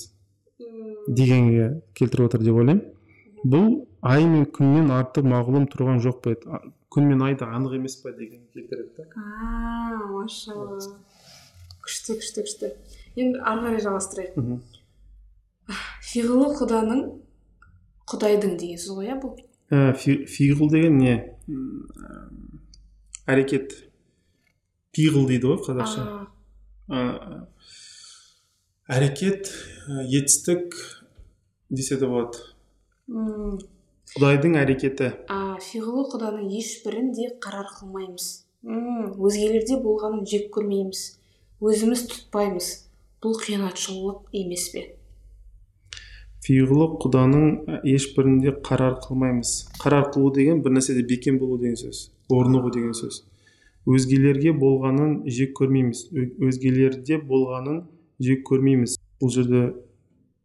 дегенге келтіріп отыр деп ойлаймын. Бұл ай мен күннен артық мағлұм тұрған жоқ па еді? Күн мен ай да анық емес па дегенге келтіреді да. А машалла. Күшті күшті күшті. Енді ары қарай жалғастырайық фиғылы құданың құдайдың деген сөз ғой иә бұл. Ә, фи- фиғыл деген не? Ә, әрекет. Пиғыл дейді ғой қазақша. Ә, әрекет ә, етістік десе де болады. М, құдайдың әрекеті. А фиғылы құданың ешбірін де қарар қылмаймыз. М, өзгелерде болғанын жек көрмейміз. Өзіміз тұтпаймыз. Бұл қиянатшылық емес пе? Фиғылы құданың ешбірінде қарар қылмаймыз. Қарар қылу деген бір нәрседе бекем болу деген сөз орнығу деген сөз. Өзгелерге болғанын жек көрмейміз. Өзгелерде болғанын жек көрмейміз. Бұл жерде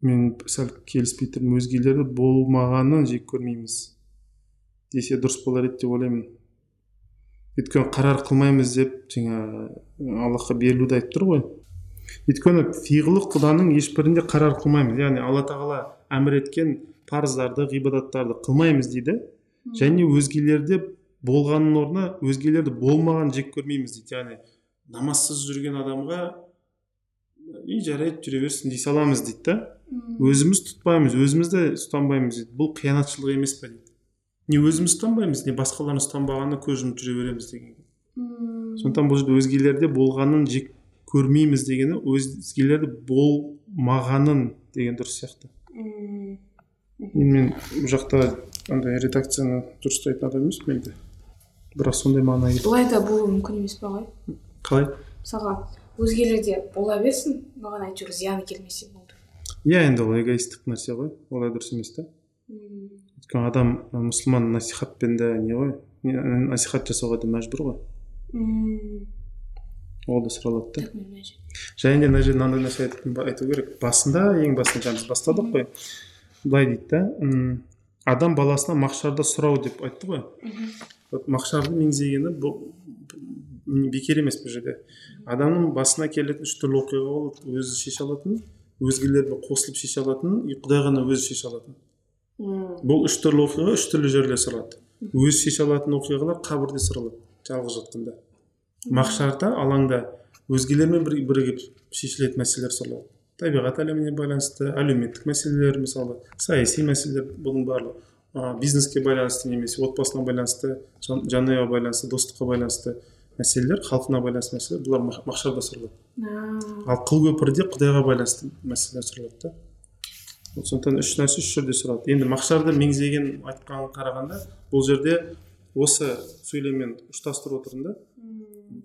мен сәл келіспей тұрмын. Өзгелерде болмағанын жек көрмейміз десе дұрыс болар еді деп ойлаймын. Өйткені қарар қылмаймыз деп жаңа аллахқа берілуді айтып тұр ғой. Өйткені фиғылы құданың ешбірінде қарар қылмаймыз. Яғни алла тағала әмір еткен парыздарды ғибадаттарды қылмаймыз дейді. Және өзгелерде болғанның орнына өзгелерде болмаған жек көрмейміз дейді. Яғни намазсыз жүрген адамға и жарайды жүре берсін дей саламыз дейді да. Өзіміз тұтпаймыз өзіміз де ұстанбаймыз дейді. Бұл қиянатшылық емес пе дейді? Не өзіміз ұстанбаймыз не басқалардың ұстанбағанына көз жұмып жүре береміз деген. Сондықтан бұл жерде өзгелерде болғанын жек көрмейміз дегені өзгелерде болмағанын деген дұрыс сияқты. Енді мен бұл жақта андай редакцияны дұрыстайтын адам емеспін енді бірақ сондай мағына келді. Былай да болуы мүмкін емес па ғой? Қалай? Мысалға өзгелерде бола берсін маған әйтеуір зияны келмесе болды. Иә енді ол эгоисттік нәрсе ғой. Олай дұрыс емес та. Өйткені адам мұсылман насихатпен де не ғой? Насихат жасауға да мәжбүр ғой. Мм ол да. Сұралады да және де мына жерде мынандай нәрсе айту керек. Басында ең басында жаңа біз бастадық қой. Былай дейді да адам баласына мақшарда сұрау деп айтты ғой. Вот мақшарды меңзегені бұл бекер емес бұл жерде. Адамның басына келетін үш түрлі оқиға болады. Өзі шеше алатын өзгелермен қосылып шеше алатын и құдай ғана өзі шеше алатын. Бұл үш түрлі оқиға үш түрлі жерде сұралады өзі шеше алатын оқиғалар қабірде сұралады жалғыз жатқанда. Мақшарда алаңда өзгелермен бір- бірігіп шешілетін мәселелер сұралады. Табиғат әлеміне байланысты әлеуметтік мәселелер мысалы саяси мәселелер бұның барлығы. Бизнеске байланысты немесе отбасына байланысты жан- жанұяға байланысты достыққа байланысты мәселелер халқына байланысты мәселелер бұлар мақ- мақшарда сұралады. Ал қыл көпірде құдайға байланысты мәселелер сұралады да. Вот сондықтан үш нәрсе үш жерде сұралады. Енді мақшарды меңзеген айтқанға қарағанда бұл жерде осы сөйлеммен ұштастырып отырмын да.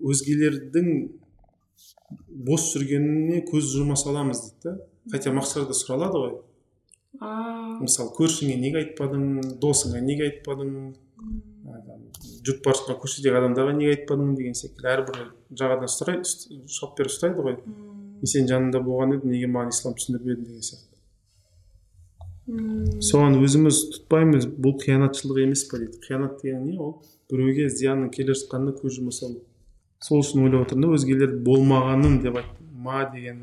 Өзгелердің бос жүргеніне көз жұма саламыз дейді да. Хотя мақсарда сұралады ғой. Мысалы көршіңе неге айтпадың досыңа неге айтпадың бара жатқан көшедегі адамдарға неге айтпадың деген секілді. Әрбір жағадан сұрайды ұст- шап беріп сұрайды ғой. Мен сенің жаныңда болған едім неге маған ислам түсіндірмедің деген сияқты. Соған өзіміз тұтпаймыз бұл қиянатшылық емес па дейді. Қиянат деген не ол? Біреуге зияның келе жатқанына көз жұма салу. Сол үшін ойлап отырмын да өзгелер болмағанын деп айттым. Ма деген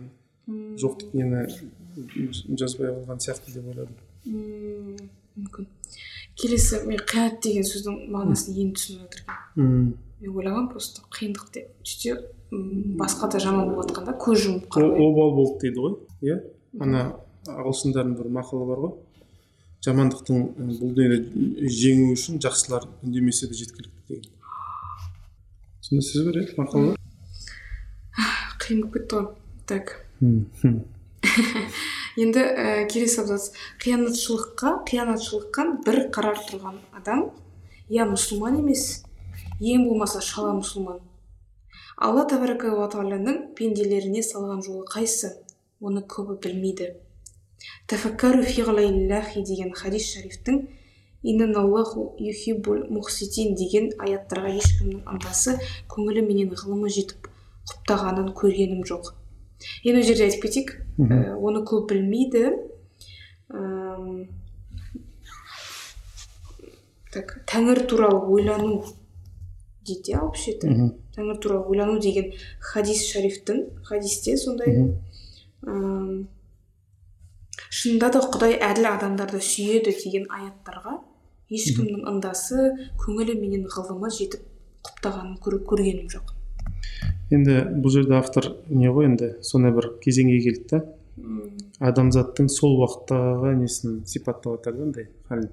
жоқтық нені жазбай алған сияқты деп ойладым. Мүмкін. Келесі мен қиянат деген сөздің мағынасын енді түсініп жатырмын М. мен ойлағанмын просто қиындық деп. Сөйтсе басқа да жаман болып жатқанда көз жұмып обал болды дейді ғой иә? Ана ағылшындардың бір мақалы бар ғой. Жамандықтың бұл дүниеде жеңу үшін жақсылар үндемесе де жеткілікті деген. Сондай сөз бар иә мақал бар қиын болып кетті ғой так енді ә, келесі абзац. Қиянатшылыққа қиянатшылыққа бір қарар тұрған адам я мұсылман емес ең болмаса шала мұсылман. Алла тәбәрәка тағаланың пенделеріне салған жолы қайсы оны көбі білмейді. Тәфәккәру фи деген хадис шарифтің инналлаху юхиббул мухситин деген аяттарға ешкімнің ынтасы көңілі менен ғылымы жетіп құптағанын көргенім жоқ. Енді ол жерде айтып кетейік. Ә, оны көп білмейді. Так тәңір туралы ойлану дейді иә алпыс жеті тәңір туралы ойлану деген хадис шарифтің хадисте сондай. Шынында да құдай әділ адамдарды сүйеді деген аяттарға ешкімнің ындасы көңілі менен ғылымы жетіп құптағанын көргенім жоқ. Енді бұл жерде автор не ғой енді? Сондай бір кезеңге келді да. Адамзаттың сол уақыттағы несін сипаттап жатыр да андай халін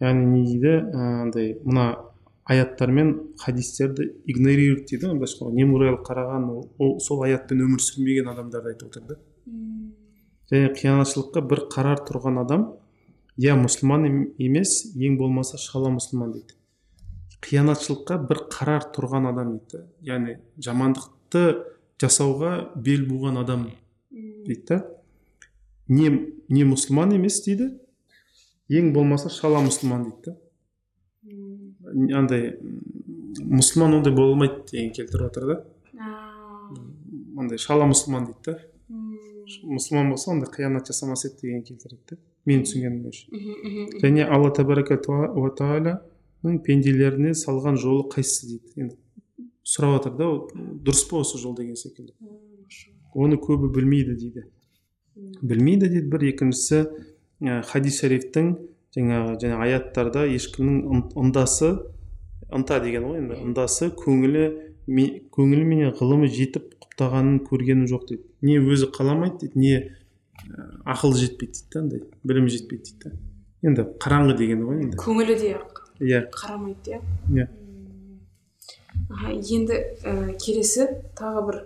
яғни не дейді? Андай мына аяттар мен хадистерді игнорировать дейді ғой былайша айтқанда. Немқұрайлы қараған ол, ол сол аятпен өмір сүрмеген адамдарды айтып отыр да. Және қиянатшылыққа бір қарар тұрған адам я мұсылман ем- емес ең болмаса шала мұсылман дейді. Қиянатшылыққа бір қарар тұрған адам дейді. Яғни жамандықты жасауға бел буған адам дейді. Да не не мұсылман емес дейді ең болмаса шала мұсылман дейді. Да андай мұсылман ондай бола алмайды деген келтіріп жатыр да. Андай шала мұсылман дейді да. Мұсылман болса онда қиянат жасамас еді деген келтіреді да мен түсінгенім бойынша мгм, мгм, және алла тәбәрәка тағаланың пенделеріне салған жолы қайсысы дейді? Енді сұрап жатыр да дұрыс па осы жол деген секілді? Оны көбі білмейді дейді. Білмейді дейді бір екіншісі ә, хадис шарифтің жаңағы және аяттарда ешкімнің ын- ындасы ынта деген ғой енді ындасы көңілі көңілі менен ғылымы жетіп құптағанын көргенім жоқ дейді. Не өзі қаламайды дейді не ә, ақылы жетпейді дейді да андай білімі жетпейді дейді да енді қараңғы дегені ғой енді. Көңілі де иә. Қарамайды иә. Иә аха, енді ә, келесі тағы бір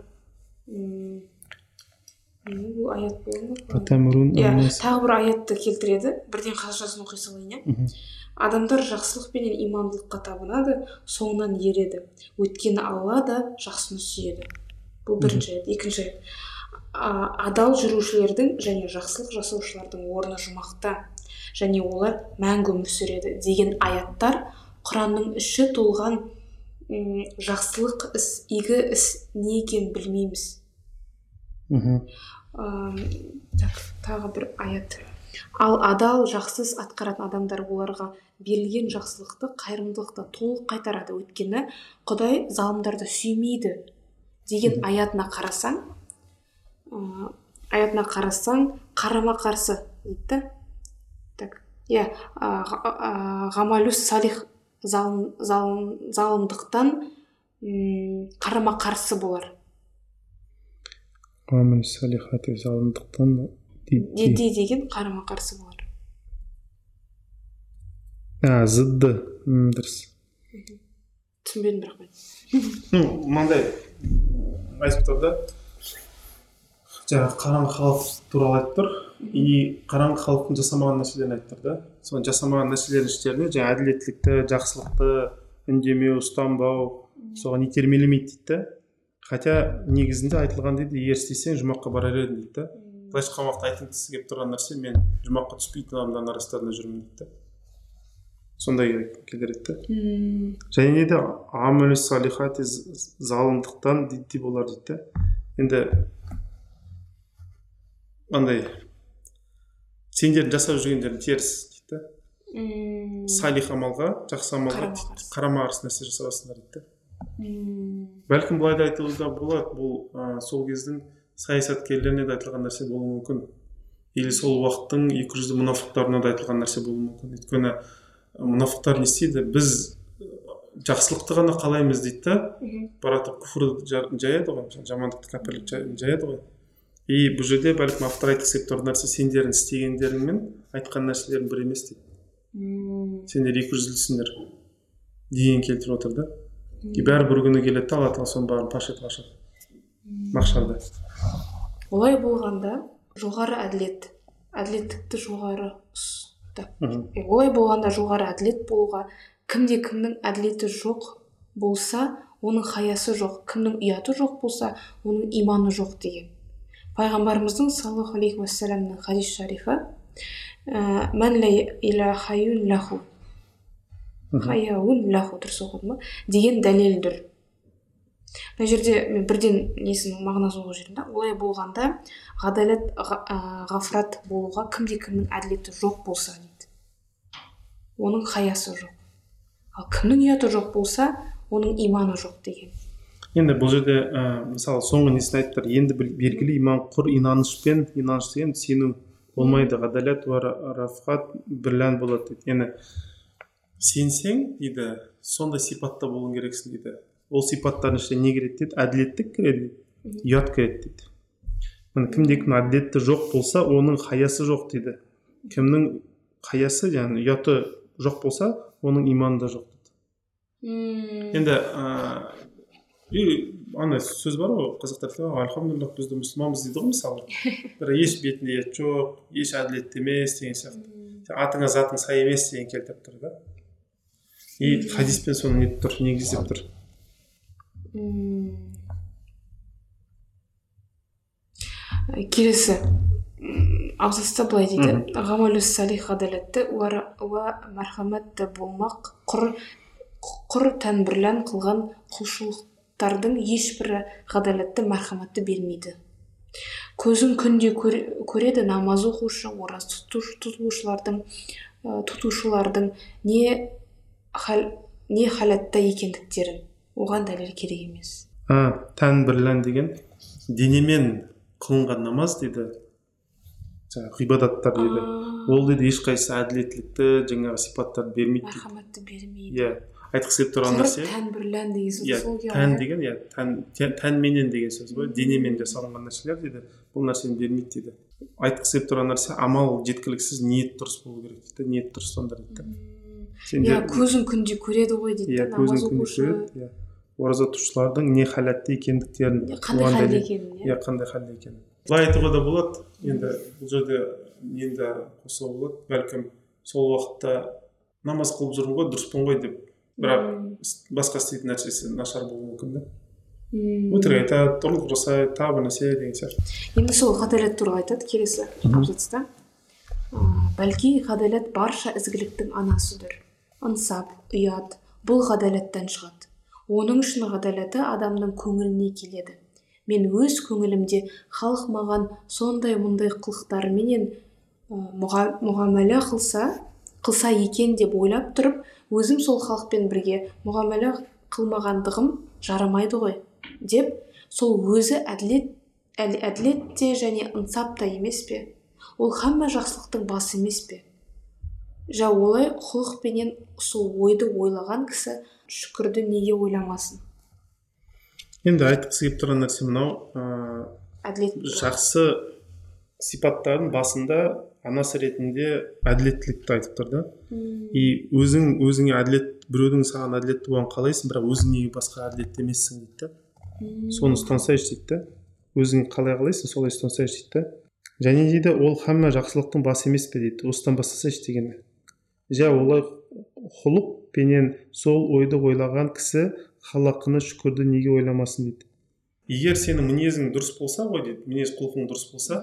бұл аят болды ма? Иә тағы бір аятты келтіреді. Бірден қазақшасын оқи салайын иә адамдар жақсылық пенен имандылыққа табынады соңынан ереді. Өйткені алла да жақсыны сүйеді. Бұл бірінші аят. Екінші аят. Адал жүрушілердің және жақсылық жасаушылардың орны жұмақта және олар мәңгі өмір сүреді деген аяттар құранның іші толған жақсылық іс игі іс не екенін білмейміз. Мхм. Так тағы бір аят. Ал адал жақсы іс атқаратын адамдар оларға берілген жақсылықты қайырымдылықты толық қайтарады. Өйткені құдай залымдарды сүймейді деген аятына қарасаң ы, аятына қарасаң қарама қарсы дейді. Да так иә а, ға- а, ғамалус салих залым, залым, залымдықтан қарама қарсы болар. Салихати залымдықтан деди деген қарама қарсы болар. А зыдды м, дұрыс. Түсінбедім бірақ мен. Ну мынандай айтып тұр да. Жаңағы қараңғы халық туралы айтып тұр. И қараңғы халықтың жасамаған нәрселерін айтып тұр да соны жасамаған нәрселердің іштеріне жаңағы әділеттілікті жақсылықты үндемеу ұстанбау соған итермелемейді дейді да хотя негізінде айтылған дейді егер істесең жұмаққа барар едің дейді да былайша айтқан уақытта айтқысы келіп тұрған нәрсе мен жұмаққа түспейтін адамдардың арасында жүрмін дейді да сондай келтіреді да және де салихати залымдықтан дейді болар дейді да енді андай сендердің жасап жүргендерің теріс дейді. Да салих амалға жақсы амалға қарама қарсы. Нәрсе жасаватсыңдар дейді да мм, бәлкім былай да айтуға болады бұл ә, сол кездің саясаткерлеріне де айтылған нәрсе болуы мүмкін. Или сол уақыттың екі жүзді мұнафықтарына да айтылған нәрсе болуы мүмкін. Өйткені мұнафықтар не істейді? Біз жақсылықты ғана қалаймыз дейді да баратып жа- жаяды ғой жамандықты кәпірлік жа- жаяды ғой. И бұл жерде бәлкім автор айтқысы келіп тұрған нәрсе сендердің істегендерің мен айтқан нәрселерің бір емес дейді мм, сендер екі жүзділсіңдер деген келтіріп отыр да. И бәрі бір күні келеді да алла тағала соның бәрін паш етіп ашады. Махшарда олай болғанда жоғары әділет әділеттікті жоғары ұста олай болғанда жоғары әділет болуға кімде кімнің әділеті жоқ болса оның хаясы жоқ кімнің ұяты жоқ болса оның иманы жоқ деген. Пайғамбарымыздың саллаллаху алейхи уассаламның хадис шарифі ә, «Мән ла илахаюн лаху хаяун лаху дұрыс оқыдым ба? Деген дәлелдір. Мына жерде мен бірден несінің мағынасын оқып жібердім да олай болғанда ғадалет ға- ә, ғафрат болуға кімде кімнің әділеті жоқ болса дейді. Оның хаясы жоқ. Ал кімнің ұяты жоқ болса оның иманы жоқ деген. Енді бұл жерде ә, мысалы соңғы несін айтып тұр енді белгілі иман құр инанышпен инаныш деген сену болмайды. Ғадалят уа ра- рафқат бірлән болады дейді. Яғни сенсең дейді сондай сипатта болуың керексің дейді. Ол сипаттардың ішіне не кіреді дейді? Әділеттік кіреді дейді. Ұят кіреді дейді. Міне кімде кім әділетті жоқ болса оның хаясы жоқ дейді. Кімнің хаясы яғни ұяты жоқ болса оның иманы да жоқ дейді. Енді ыыы андай сөз бар ғой қазақтарда альхамдулилlah бізді мұсылманбыз дейді ғой мысалы. Бірақ еш бетінде ұят жоқ еш әділетті емес деген сияқты. Атыңа затың сай емес деген келтіріп тұр да. И хадиспен соны нетіп тұр негіздеп тұр. Келесі. Абзацта былай дейді. Ғамалу салих ғадалетті уа мархаметті болмақ құр құр тәнбірлән қылған құлшылықтардың ешбірі ғадалетті мархаметті бермейді. Көзін күнде көр- көреді намаз оқушы ораза тұтуш- тұтушылардың тұтушылардың не хал не халатта екендіктерін. Оған дәлел керек емес. А тән бірлән деген денемен қылынған намаз дейді. Жаңағы ғибадаттар дейді. Ол дейді ешқайсысы әділеттілікті жаңағы сипаттарды бермейді дейді. Мархаметті бермейді. Иә. Айтқысы келіп тұрған нәрсе? тән бірлән деген сөз иә тән деген иә тән тән- тәнменен деген сөз ғой. Денемен жасалынған нәрселер дейді. Бұл нәрсені бермейді дейді. Айтқысы келіп тұрған нәрсе амал жеткіліксіз ниет дұрыс болу керек дейді. Ниет дұрыс сонда дейді. Да иә көзін күнде көреді ғой дейді иә намаз күнде көреді иә. Ораза тұтушылардың не халатта екендіктерін қандай халде екенін иә. Иә қандай халде екенін. Былай айтуға да болады. Енді бұл жерде нені де қосуға болады. Бәлкім сол уақытта намаз қылып жүрмін ғой дұрыспын ғой деп бірақ басқа істейтін нәрсесі нашар болуы мүмкін да? Өтірік айтады ұрлық жасайды тағы бір нәрсе деген сияқты енді сол ғадалет туралы айтады келесі абзацта бәлки ғадалет барша ізгіліктің анасыдыр. Ынсап ұят бұл ғадалаттан шығады оның үшін ғадалаты адамның көңіліне келеді. Мен өз көңілімде халық маған сондай мұндай қылықтарменен мұға, мұғамәлә қылса қылса екен деп ойлап тұрып өзім сол халықпен бірге мұғамәлә қылмағандығым жарамайды ғой деп сол өзі әділет әділет те және ынсап та емес пе? Ол хамма жақсылықтың басы емес пе? Жа олай құлықпенен сол ойды ойлаған кісі шүкірді неге ойламасын? Енді айтқысы келіп тұрған нәрсе мынау ыыы әділет. жақсы сипаттардың басында анасы ретінде әділеттілікті айтып тұр да. И өзің өзіңе әділет біреудің саған әділетті болғанын қалайсың бірақ өзің неге басқа әділетті емессің дейді да. Соны ұстансайшы дейді да. Өзің қалай қалайсың солай ұстансайшы дейді да. Және дейді ол хамма жақсылықтың басы емес пе дейді осыдан бастасайшы дегені. Жә олай құлық пенен сол ойды ойлаған кісі халақыны шүкірді неге ойламасын дейді. Егер сенің мінезің дұрыс болса ғой дейді мінез құлқың дұрыс болса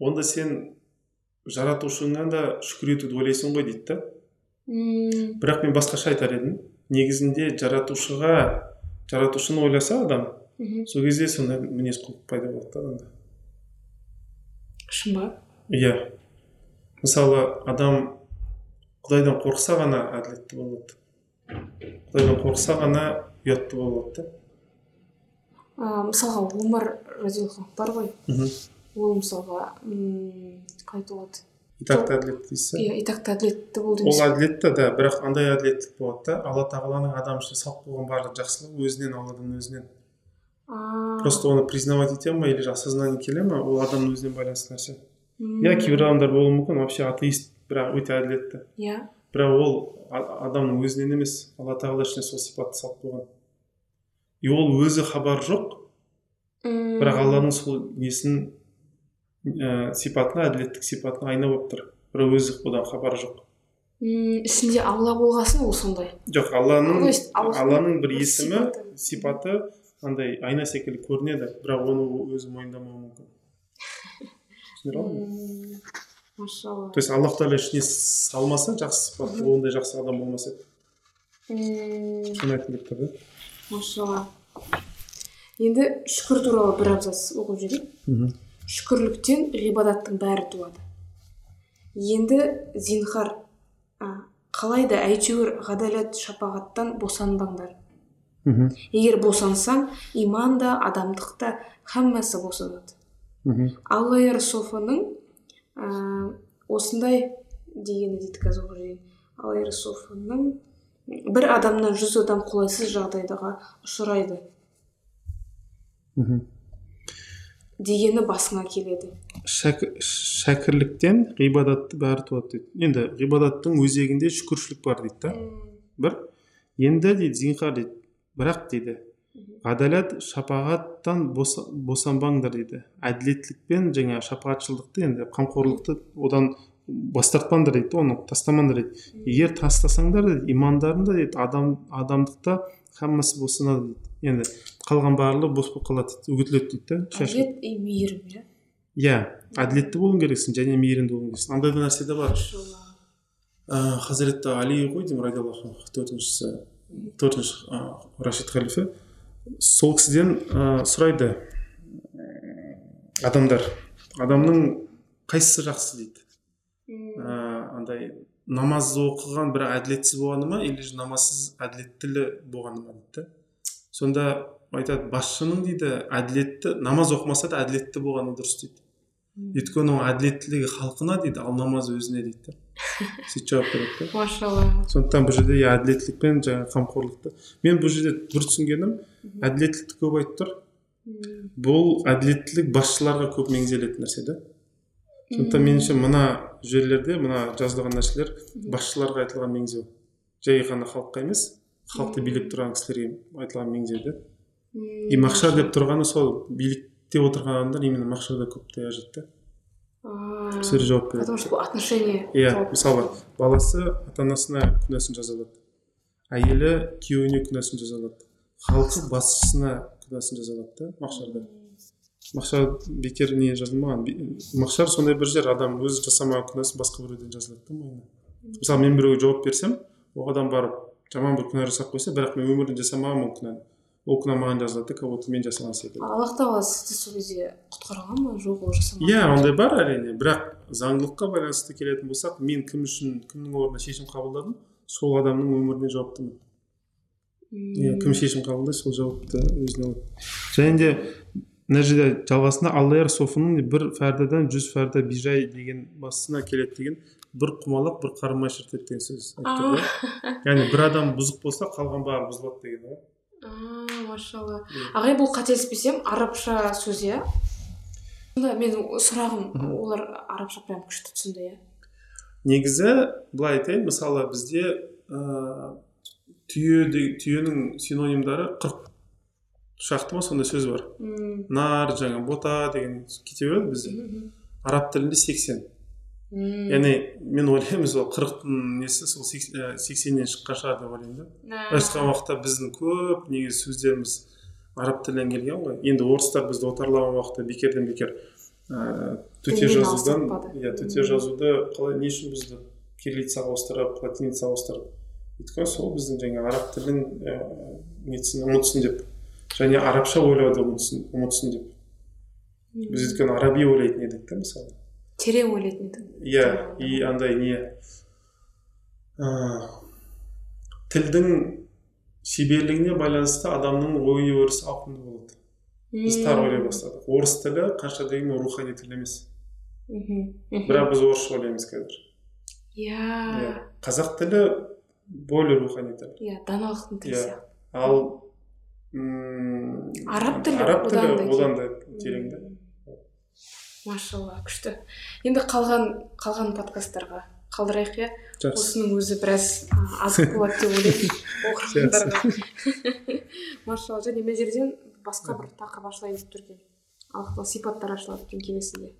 онда сен жаратушыңа да шүкір етуді ойлайсың ғой дейді да. Бірақ мен басқаша айтар едім. Негізінде жаратушыға жаратушыны ойласа адам сол кезде сондай мінез құлық пайда болады да адамда. Шын ба? Иә. Мысалы адам құдайдан қорықса ғана әділетті болады. Құдайдан қорықса ғана ұятты болады да. Мысалға омар бар ғой. Мхм. Ол мысалға қалай айтуға итақты әділет дейсіз иә итақты әділетті болды ол әділетті да бірақ андай әділеттілік болады да. Алла тағаланың адам үшін салып қойған барлық жақсылығы өзінен алладан өзінен. Просто оны признавать ете ма или осознание келе ма ол адамның өзіне байланысты нәрсе. Иә кейбір адамдар болуы мүмкін вообще атеист бірақ өте әділетті иә. Бірақ ол адамның өзінен емес алла тағала ішіне сол сипатты салып қойған и ол өзі хабар жоқ. Бірақ алланың сол несін ә, сипатына әділеттік сипатына айна болып тұр бірақ өзі одан хабары жоқ. Мм ішінде алла болғасын ол сондай. Жоқ алланың алланың бір есімі сипаты. андай айна секілді көрінеді бірақ оны өзі мойындамауы мүмкін. Түсіндіре алдым ба Мм, машалла. То есть аллах тағала ішіне салмаса жақсы сипат ондай жақсы адам болмас еді. Мм, соны айтқым келіп тұр да? Машалла. Енді шүкір туралы бір абзац оқып жіберейік шүкірліктен ғибадаттың бәрі туады. Енді зинхар қалайда әйтеуір ғадалат шапағаттан босанбаңдар. Мхм. Егер босансаң иман да адамдық та хаммасы босанады. Мхм. Алла ярсофаның ә, осындай дегені дейді қазір оқып алла ярсофаның бір адамнан жүз адам қолайсыз жағдайға ұшырайды. Мхм. Дегені басыңа келеді. Шәк- шәкірліктен ғибадатты бәрі туады дейді. Енді ғибадаттың өзегінде шүкіршілік бар дейді да. Бір енді дейді зинхар дейді. Бірақ дейді ғадалат шапағаттан боса, босанбаңдар дейді. Әділеттілікпен жаңа шапағатшылдықты енді қамқорлықты одан бас тартпаңдар дейді оны тастамаңдар дейді. Егер тастасаңдар дейді имандарында дейді адам адамдықта хаммасы босанады дейді. Енді қалған барлығы бос болып қалады дейді үгітіледі дейді да әділет и мейірім иә? Иә әділетті болуың керексің және мейірімді болуың керексің. Андай да нәрсе де бар. Ә, хазіреті али ғой деймін радиаллаху анху төртіншісі төртінші рашид халифе. Сол кісіден ә, сұрайды адамдар адамның қайсысы жақсы дейді? Ә, андай намаз оқыған бірақ әділетсіз болғаны ма или же намазсыз әділеттілі болғаны ма дейді да сонда айтады басшының дейді әділетті намаз оқымаса да әділетті болғаны дұрыс дейді. Өйткені оның әділеттілігі халқына дейді ал намаз өзіне дейді да. Сөйтіп жауап береді да. Машалла. Сондықтан бұл жерде иә әділеттілік пен жаңағы қамқорлықты. Мен бұл жерде бір түсінгенім әділеттілікті көп айтып тұр. Бұл әділеттілік басшыларға көп меңзелетін нәрсе да. Сондықтан меніңше мына жерлерде мына жазылған нәрселер басшыларға айтылған меңзеу. Жай ғана халыққа емес халықты билеп тұрған кісілерге айтылған меңзеу да. И мақшар деп тұрғаны сол билікте отырған адамдар именно мақшарда көп таяжады да А, сол жауап береді. потому что отношение иә мысалы баласы ата анасына күнәсін жаза алады әйелі күйеуіне күнәсін жаза алады халқы басшысына күнәсін жаза алады да мақшарда мақшар бекер не жазылмаған мақшар сондай бір жер адам өзі жасамаған күнәсі басқа біреуден жазылады да мойнына. Мысалы мен біреуге жауап берсем ол адам барып жаман бір күнә жасап қойса бірақ мен өмірде жасамағанмын ол күнәні. Ол күнә маған жазылады да как будто мен жасаған секілді аллах тағала сізді сол кезде құтқарған ба жоқ ол жасамаған иә ондай бар әрине бірақ заңдылыққа байланысты келетін болсақ мен кім үшін кімнің орнына шешім қабылдадым сол адамның өміріне жауаптымын иә кім шешім қабылдайды сол жауапты өзіне алады және де мына жерде жалғасында аллаяр софының бір фәрдадан жүз фәрда бижай деген басына келеді деген бір құмалақ бір қармай шіртеді деген сөз яғни бір адам бұзық болса қалған бәрі бұзылады деген ғой машалла. Ағай бұл қателеспесем арабша сөз иә? Сонда менің сұрағым олар арабша прям күшті түсінді иә? Негізі былай айтайын мысалы бізде ыыы түйе де- түйенің синонимдары қырық шақты ма сондай сөз бар? Нар жаңа бота деген кете береді бізде. Араб тілінде сексен. Мм. яғни мен ойлаймын сол қырықтың несі сол ә, сексеннен шыққан шығар деп ойлаймын да. Былайша айтқан уақытта біздің көп негізі сөздеріміз араб тілінен келген ғой. Енді орыстар бізді отарлаған уақытта бекерден бекер ыыы төте Тілмен жазудан иә төте жазуды қалай не үшін бізді кириллицаға ауыстырып латиницаға ауыстырып өйткені сол біздің жаңағы араб тілін ыыы нетсін ұмытсын деп және арабша ойлауды ұмытсын ұмытсын деп. Біз өйткені араби ойлайтын едік та мысалы. Терең ойлайтын едің? Иә и андай не ыыы тілдің шеберлігіне байланысты адамның ой өрісі ауқымды болады. Біз тар ойлай бастадық. Орыс тілі қанша дегенмен рухани тіл емес. Мхм бірақ біз орысша ойлаймыз қазір. Иә. Иә қазақ тілі более рухани тіл. Иә даналықтың тілі Иә. сияқты. ал м, араб тілі араб тілі одан да терең да машалла күшті. Енді қалған қалған подкасттарға қалдырайық иә? Осының өзі біраз азық болады деп ойлаймын. Оқырмандарға. Машалла және мына жерден басқа бір тақырып ашылайын деп тұр екен сипаттар ашылады екен келесінде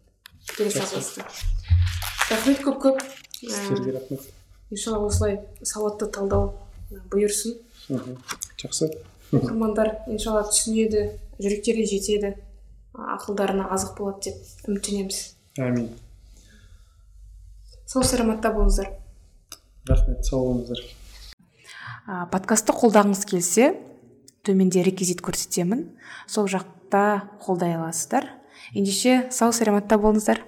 келесі рахмет көп көп. Сіздерге рахмет. иншалла осылай сауатты талдау ә, бұйырсын. Жақсы. Оқырмандар иншалла түсінеді жүректеріне жетеді. Ақылдарына азық болады деп үміттенеміз. Әмин сау саламатта болыңыздар. Рахмет сау болыңыздар. А, подкастты қолдағыңыз келсе төменде реквизит көрсетемін. Сол жақта қолдай аласыздар. Ендеше сау саламатта болыңыздар.